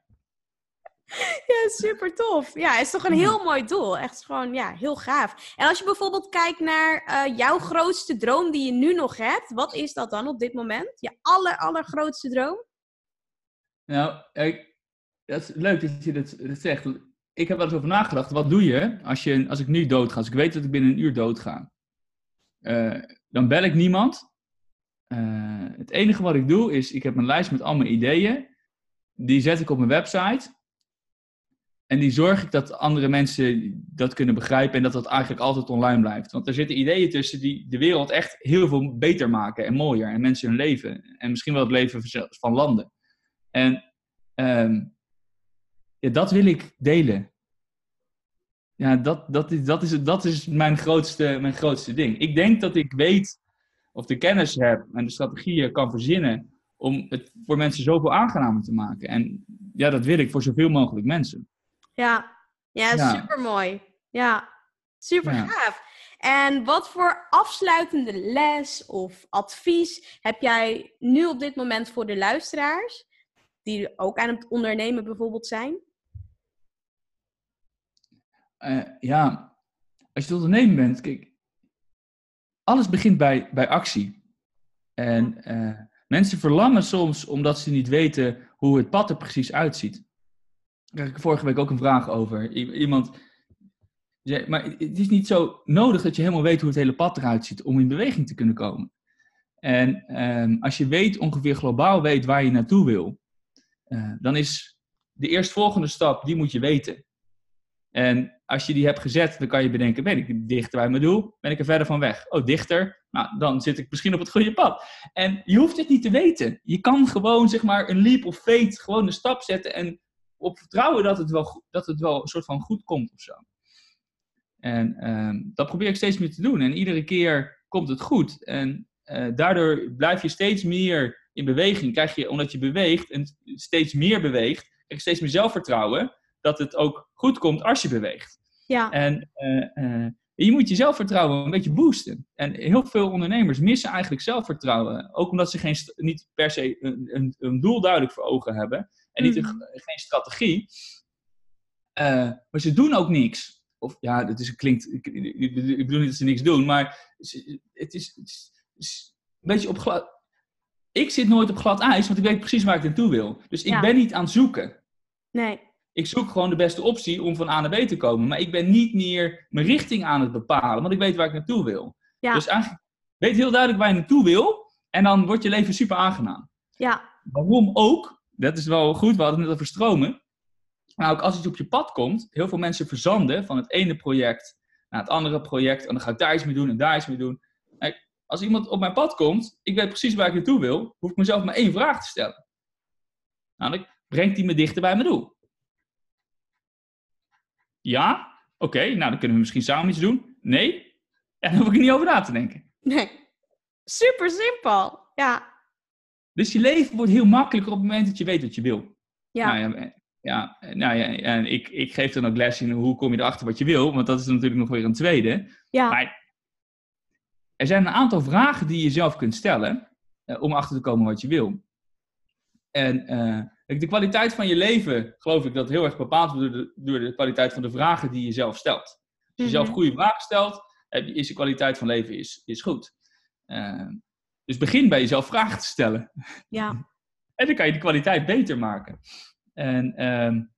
Ja, super tof. Ja, het is toch een heel mooi doel. Echt gewoon, ja, heel gaaf. En als je bijvoorbeeld kijkt naar uh, jouw grootste droom die je nu nog hebt, wat is dat dan op dit moment? Je aller, allergrootste droom? Nou, ik, dat is leuk dat je dat, zegt. Ik heb wel eens over nagedacht. Wat doe je als, je als ik nu doodga? Als ik weet dat ik binnen een uur doodga. Uh, dan bel ik niemand. Uh, het enige wat ik doe is, ik heb een lijst met al mijn ideeën. Die zet ik op mijn website. En die zorg ik dat andere mensen dat kunnen begrijpen en dat dat eigenlijk altijd online blijft. Want er zitten ideeën tussen die de wereld echt heel veel beter maken en mooier. En mensen hun leven. En misschien wel het leven van landen. En ehm, ja, dat wil ik delen. Ja, dat, dat, is, dat, is, dat is mijn grootste, mijn grootste ding. Ik denk dat ik weet of de kennis heb en de strategieën kan verzinnen om het voor mensen zoveel aangenamer te maken. En ja, dat wil ik voor zoveel mogelijk mensen. Ja, ja, ja. super mooi. Ja, super gaaf. En wat voor afsluitende les of advies heb jij nu op dit moment voor de luisteraars, die ook aan het ondernemen bijvoorbeeld zijn? Uh, ja, als je het ondernemen bent, kijk, alles begint bij, bij actie. En uh, mensen verlangen soms omdat ze niet weten hoe het pad er precies uitziet. Kreeg ik vorige week ook een vraag over. Iemand maar het is niet zo nodig dat je helemaal weet hoe het hele pad eruit ziet om in beweging te kunnen komen. En um, als je weet, ongeveer globaal weet waar je naartoe wil, uh, dan is de eerstvolgende stap, die moet je weten. En als je die hebt gezet, dan kan je bedenken, ben ik dichter bij mijn doel? Ben ik er verder van weg? Oh, dichter? Nou, dan zit ik misschien op het goede pad. En je hoeft het niet te weten. Je kan gewoon, zeg maar, een leap of fate, gewoon een stap zetten en op vertrouwen dat het wel, dat het wel een soort van goed komt of zo. En uh, dat probeer ik steeds meer te doen. En iedere keer komt het goed. En uh, daardoor blijf je steeds meer in beweging. Krijg je, omdat je beweegt en steeds meer beweegt, krijg je steeds meer zelfvertrouwen dat het ook goed komt als je beweegt. Ja. En uh, je moet je zelfvertrouwen een beetje boosten. En heel veel ondernemers missen eigenlijk zelfvertrouwen. Ook omdat ze geen, niet per se een, een, een doel duidelijk voor ogen hebben. En niet een, mm. geen strategie. Uh, maar ze doen ook niks. Of ja, dat is, klinkt. Ik, ik, bedoel niet dat ze niks doen, maar het is, het is, een beetje op glad. Ik zit nooit op glad ijs, want ik weet precies waar ik naartoe wil. Dus ik ben niet aan het zoeken. Nee. Ik zoek gewoon de beste optie om van A naar B te komen. Maar ik ben niet meer mijn richting aan het bepalen, want ik weet waar ik naartoe wil. Ja. Dus eigenlijk weet heel duidelijk waar je naartoe wil. En dan wordt je leven super aangenaam. Ja. Waarom ook? Dat is wel goed, we hadden het net over stromen. Maar ook als iets op je pad komt, heel veel mensen verzanden van het ene project naar het andere project. En dan ga ik daar iets mee doen en daar iets mee doen. Als iemand op mijn pad komt, ik weet precies waar ik naartoe wil, hoef ik mezelf maar één vraag te stellen. Namelijk, brengt die me dichter bij mijn doel? Ja? Oké, nou dan kunnen we misschien samen iets doen. Nee? Ja, dan hoef ik er niet over na te denken. Nee. Super simpel. Ja. Dus je leven wordt heel makkelijker op het moment dat je weet wat je wil. Ja. Nou ja, ja, nou ja en ik, ik geef dan ook les in hoe kom je erachter wat je wil, want dat is natuurlijk nog weer een tweede. Ja. Maar er zijn een aantal vragen die je zelf kunt stellen eh, om achter te komen wat je wil. En uh, de kwaliteit van je leven, geloof ik, dat heel erg bepaald wordt door de, door de kwaliteit van de vragen die je zelf stelt. Als je zelf mhm. goede vragen stelt, is de kwaliteit van leven is, is goed. Uh, dus begin bij jezelf vragen te stellen. Ja. en dan kan je de kwaliteit beter maken. En um,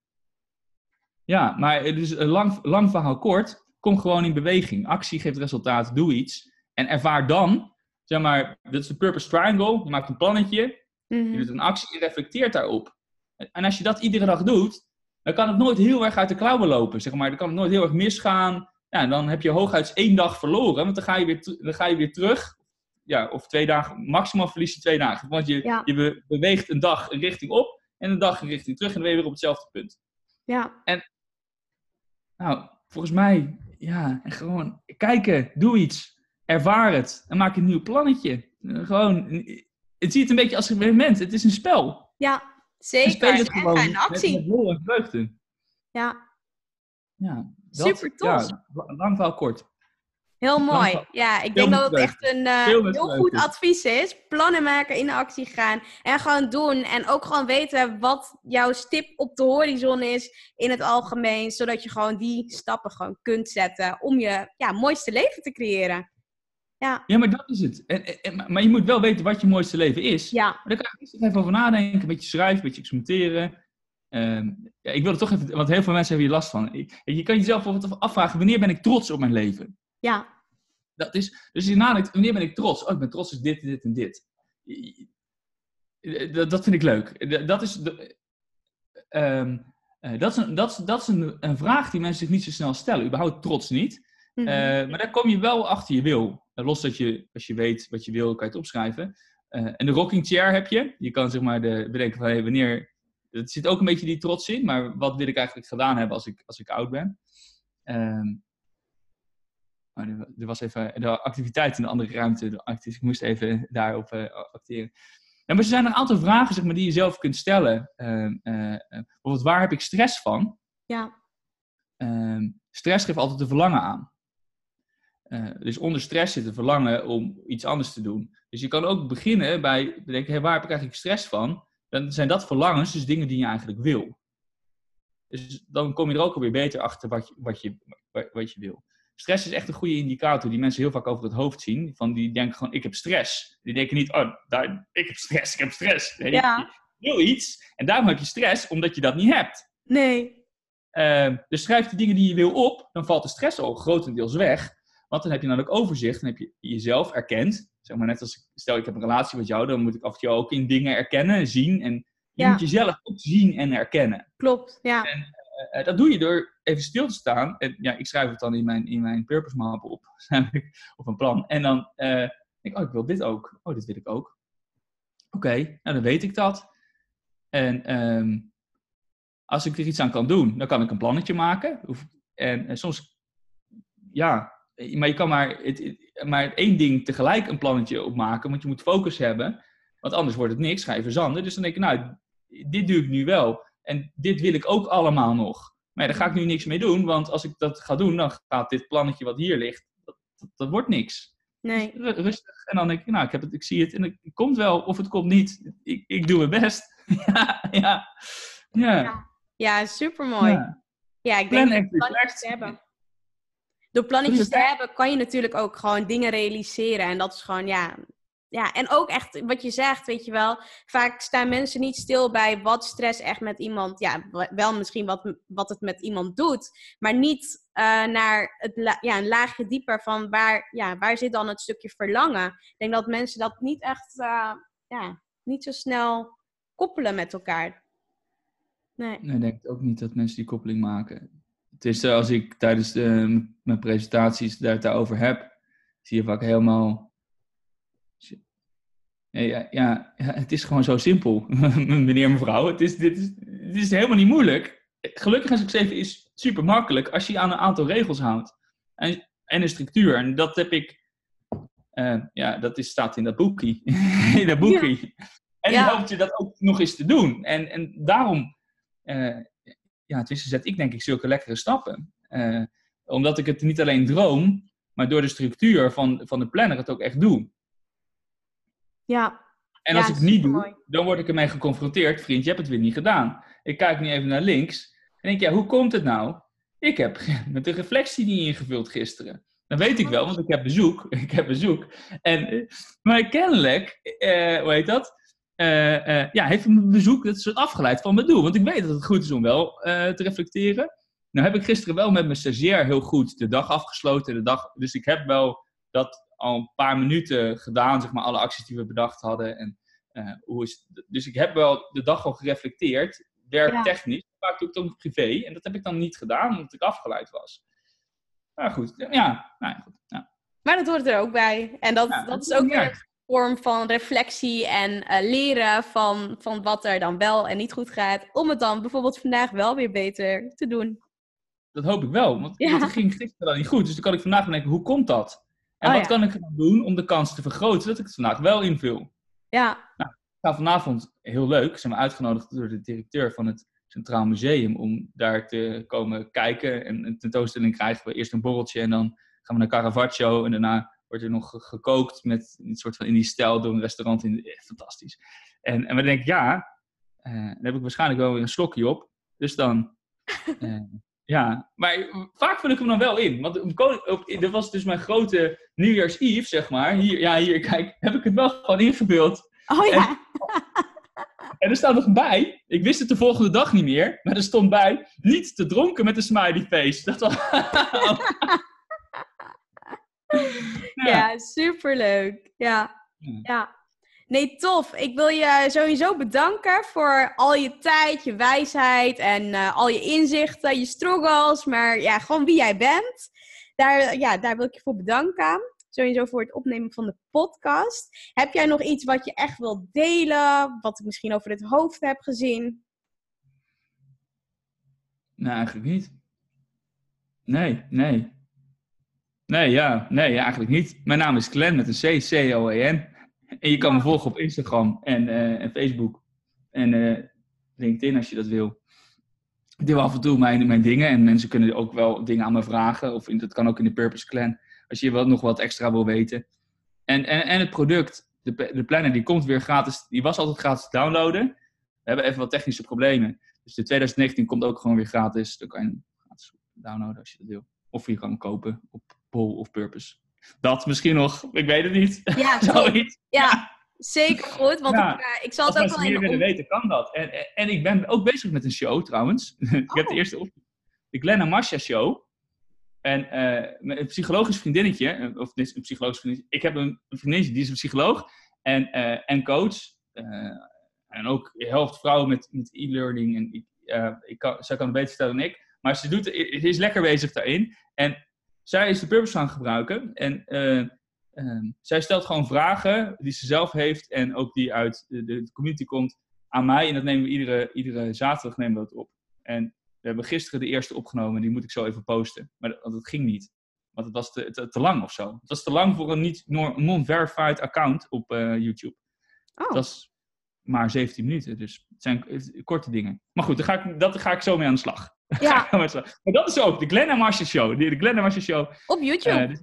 ja, maar dus een lang, lang verhaal kort. Kom gewoon in beweging. Actie geeft resultaat. Doe iets. En ervaar dan, zeg maar, dat is de purpose triangle. Je maakt een plannetje. Je mhm. doet een actie en reflecteert daarop. En als je dat iedere dag doet, dan kan het nooit heel erg uit de klauwen lopen. Zeg maar. Dan kan het nooit heel erg misgaan. Ja, dan heb je hooguit één dag verloren. Want dan ga je weer, dan ga je weer terug ja, of twee dagen, maximaal verlies je twee dagen. Want je, je beweegt een dag een richting op en een dag een richting terug en dan ben je weer op hetzelfde punt. Ja. En, nou, volgens mij, ja, gewoon kijken, doe iets, ervaar het en maak een nieuw plannetje. Gewoon, het ziet een beetje als een moment, het is een spel. Ja, zeker. En speel het gewoon en actie. met, met en vreugde. Ja. Ja, dat, Super tof. Ja, lang wel kort. Heel mooi. Ja, ik denk dat het echt een uh, heel goed advies is. Plannen maken, in actie gaan en gewoon doen. En ook gewoon weten wat jouw stip op de horizon is in het algemeen. Zodat je gewoon die stappen gewoon kunt zetten om je ja, mooiste leven te creëren. Ja. ja, maar dat is het. En, maar je moet wel weten wat je mooiste leven is. Ja. Maar daar kan je even over nadenken, een beetje schrijven, een beetje experimenteren. Uh, ja, ik wil er toch even, want heel veel mensen hebben hier last van. Je, je kan jezelf afvragen, wanneer ben ik trots op mijn leven? Ja. Dat is, dus wanneer ben ik trots? Oh, ik ben trots op dit, dit en dit. Dat, dat vind ik leuk. Dat is... De, um, Eh, dat is, een, dat is, dat is een, een vraag die mensen zich niet zo snel stellen. Überhaupt trots niet. Mhm. Eh, maar daar kom je wel achter je wil. Eh, los dat je, als je weet wat je wil, kan je het opschrijven. Eh, en de rocking chair heb je. Je kan zeg maar de, bedenken van hey, wanneer. Er zit ook een beetje die trots in, maar wat wil ik eigenlijk gedaan hebben als ik, als ik oud ben? Ehm, oh, er wa- er was even de activiteit in de andere ruimte, dus ik moest even daarop eh, acteren. Ja, maar er zijn een aantal vragen zeg maar, die je zelf kunt stellen. Ehm, eh, eh, bijvoorbeeld, waar heb ik stress van? ja. Ehm, stress geeft altijd een verlangen aan. Dus onder stress zit een verlangen om iets anders te doen. Dus je kan ook beginnen bij bedenken, hey, waar heb ik eigenlijk stress van? Dan zijn dat verlangens, dus dingen die je eigenlijk wil. Dus dan kom je er ook alweer beter achter wat je, wat je, wat je wil. Stress is echt een goede indicator die mensen heel vaak over het hoofd zien. Van die denken gewoon, ik heb stress. Die denken niet, oh, daar, ik heb stress, ik heb stress. Nee, Ja. Je wil iets en daarom heb je stress, omdat je dat niet hebt. Nee. Ehm, dus schrijf de dingen die je wil op, dan valt de stress al grotendeels weg. Want dan heb je namelijk overzicht, dan heb je jezelf erkend. Zeg maar net als, ik- stel ik heb een relatie met jou, dan moet ik af en toe ook in dingen erkennen, zien. En je Ja. moet jezelf ook zien en erkennen. Klopt. Ja. Eh, dat doe je door even stil te staan. En ja, ik schrijf het dan in mijn, in mijn purpose map op, of een plan. En dan eh, denk ik, oh, ik wil dit ook. Oh, dit wil ik ook. Oké, nou dan weet ik dat. En ehm, als ik er iets aan kan doen, dan kan ik een plannetje maken. En, soms, ja, maar je kan maar, het, maar één ding tegelijk een plannetje opmaken, want je moet focus hebben. Want anders wordt het niks, je verzanden. Dus dan denk ik, nou, dit doe ik nu wel. En dit wil ik ook allemaal nog. Maar ja, daar ga ik nu niks mee doen, want als ik dat ga doen, dan gaat dit plannetje wat hier ligt, dat, dat, dat wordt niks. Nee. Ru- Rustig. En dan denk ik, nou, ik, heb het, ik zie het en het komt wel of het komt niet. Ik, ik doe mijn best. ja, ja. Ja. Ja, supermooi. Ja, ja. ik Plan denk and dat plannetjes te hebben. Door plannetjes te hebben kan je natuurlijk ook gewoon dingen realiseren. En dat is gewoon, ja... Ja, en ook echt wat je zegt, weet je wel. Vaak staan mensen niet stil bij wat stress echt met iemand... Ja, wel misschien wat, wat het met iemand doet. Maar niet eh, naar het ja, een laagje dieper van waar, ja, waar zit dan het stukje verlangen. Ik denk dat mensen dat niet echt... eh, ja, niet zo snel koppelen met elkaar. Nee. Nee, ik denk ook niet dat mensen die koppeling maken. Het is eh, als ik tijdens eh, mijn presentaties daar daarover heb, zie je vaak helemaal. Ja, ja, het is gewoon zo simpel, meneer en mevrouw. Het is, dit, is, dit is helemaal niet moeilijk. Gelukkig en succes is super makkelijk als je je aan een aantal regels houdt. En, en een structuur. En dat heb ik. eh, ja, dat is, staat in dat boekie. in dat boekie. En Ja. helpt je dat ook nog eens te doen. En, en daarom eh, ja, tenminste zet ik denk ik zulke lekkere stappen. Eh, omdat ik het niet alleen droom, maar door de structuur van, van de planner het ook echt doe. Ja, En Ja, als ik het niet doe, dan word ik ermee geconfronteerd. Vriend, je hebt het weer niet gedaan. Ik kijk nu even naar links en denk, ja, hoe komt het nou? Ik heb met de reflectie niet ingevuld gisteren. Dat weet ik wel, want ik heb bezoek. Ik heb bezoek. En, eh, maar kennelijk, eh, hoe heet dat? Eh, eh, ja, heeft mijn bezoek dat soort afgeleid van mijn doel. Want ik weet dat het goed is om wel te reflecteren. Nou heb ik gisteren wel met mijn stagiair heel goed de dag afgesloten. De dag, dus ik heb wel dat al een paar minuten gedaan, zeg maar, alle acties die we bedacht hadden. En, eh, hoe is het- dus ik heb wel de dag al gereflecteerd, werktechnisch. Vaak doe ik het ook privé. En dat heb ik dan niet gedaan, omdat ik afgeleid was. Maar goed, ja, nou ja, goed. Ja. maar dat hoort er ook bij. En dat, Ja, dat is ook weer een vorm van reflectie en eh, leren van, van wat er dan wel en niet goed gaat. Om het dan bijvoorbeeld vandaag wel weer beter te doen. Dat hoop ik wel, want Ja. want het ging gisteren dan niet goed. Dus dan kan ik vandaag denken, hoe komt dat? En Oh, wat ja. kan ik dan doen om de kans te vergroten dat ik het vandaag wel invul? Ja, Ik ga vanavond, heel leuk, zijn we uitgenodigd door de directeur van het Centraal Museum om daar te komen kijken. En een tentoonstelling krijgen we eerst een borreltje en dan gaan we naar Caravaggio. En daarna wordt er nog ge- gekookt met een soort van in die stijl door een restaurant. In, echt fantastisch. En, en we denken, ja, eh, dan heb ik waarschijnlijk wel weer een slokje op. Dus dan, eh, ja. Maar vaak vul ik hem dan wel in. Want op koning- op- dat was dus mijn grote New Year's Eve, zeg maar. Hier, ja, hier, kijk, heb ik het wel gewoon ingevuld. oh ja. En er staat nog bij, ik wist het de volgende dag niet meer, maar er stond bij, niet te dronken met een smiley face. Dat was... Ja, superleuk. Ja. Ja. Nee, tof. Ik wil je sowieso bedanken voor al je tijd, je wijsheid en eh, al je inzichten, je struggles, maar ja, gewoon wie jij bent. Daar, ja, daar wil ik je voor bedanken. Sowieso voor het opnemen van de podcast. Heb jij nog iets wat je echt wilt delen, wat ik misschien over het hoofd heb gezien? Nee, eigenlijk niet. Nee, nee. Nee, ja, nee, eigenlijk niet. Mijn naam is Glenn met een C, C-O-E-N. En je kan me volgen op Instagram en, eh, en Facebook en uh, LinkedIn als je dat wil. Ik deel af en toe mijn, mijn dingen en mensen kunnen ook wel dingen aan me vragen. Of in, dat kan ook in de Purpose Clan, als je wel nog wat extra wil weten. En, en, en het product, de, de planner, die komt weer gratis. Die was altijd gratis te downloaden. We hebben even wat technische problemen. Dus de 2019 komt ook gewoon weer gratis. Dan kan je hem gratis downloaden als je dat wil. Of je kan hem kopen op Pol of Purpose. Dat misschien nog, ik weet het niet. Ja, Zoiets. ja zeker goed. Want ja, ik, uh, ik zal het ook wel in willen weten, kan dat. En, en, en, ik ben ook bezig met een show trouwens. Oh. ik heb de eerste op. De Masha Show. En uh, een psychologisch vriendinnetje, of dit is een psychologisch vriendinnetje. Ik heb een, een vriendinnetje, die is een psycholoog en, uh, en coach. en ook helft vrouwen met, met e-learning. En ik kan, zij kan het beter vertellen dan ik. Maar ze, doet, ze is lekker bezig daarin. En zij is de purpose gaan gebruiken. En uh, uh, zij stelt gewoon vragen die ze zelf heeft en ook die uit de, de, community komt aan mij. En dat nemen we iedere, iedere zaterdag nemen we dat op. En we hebben gisteren de eerste opgenomen, die moet ik zo even posten. Maar dat, dat ging niet. Want het was te, te, te, lang of zo. Het was te lang voor een niet non-verified account op uh, YouTube. Oh. Dat was maar 17 minuten, dus het zijn korte dingen. Maar goed, daar ga ik, dat ga ik zo mee aan de slag. Ja. maar dat is ook de Glenn Marshall Show. De, Glenn Marshall Show. Op YouTube? Uh,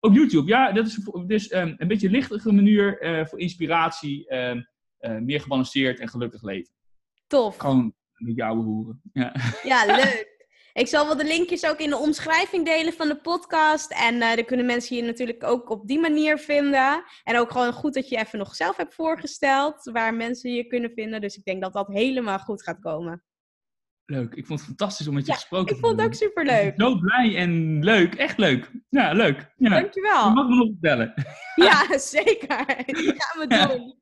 op YouTube, ja. Dat is dus um, een beetje lichtere manier uh, voor inspiratie. Uh, meer gebalanceerd en gelukkig leven. Tof. Gewoon met jouw hoeren. Ja. ja, leuk. Ik zal wel de linkjes ook in de omschrijving delen van de podcast. En uh, dan kunnen mensen je natuurlijk ook op die manier vinden. En ook gewoon goed dat je even nog zelf hebt voorgesteld waar mensen je kunnen vinden. Dus ik denk dat dat helemaal goed gaat komen. Leuk. Ik vond het fantastisch om met je ja, gesproken te hebben. Ik vond het ook superleuk. Zo blij en leuk. Echt leuk. Ja, leuk. Ja. Dankjewel. Je mag me nog vertellen. Ja, zeker. Gaan we doen.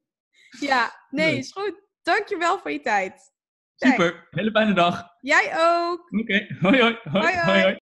Ja, nee, leuk. is goed. Dankjewel voor je tijd. Super. Hele fijne dag. Jij ook. Oké. Okay. Hoi, hoi. hoi, hoi. hoi.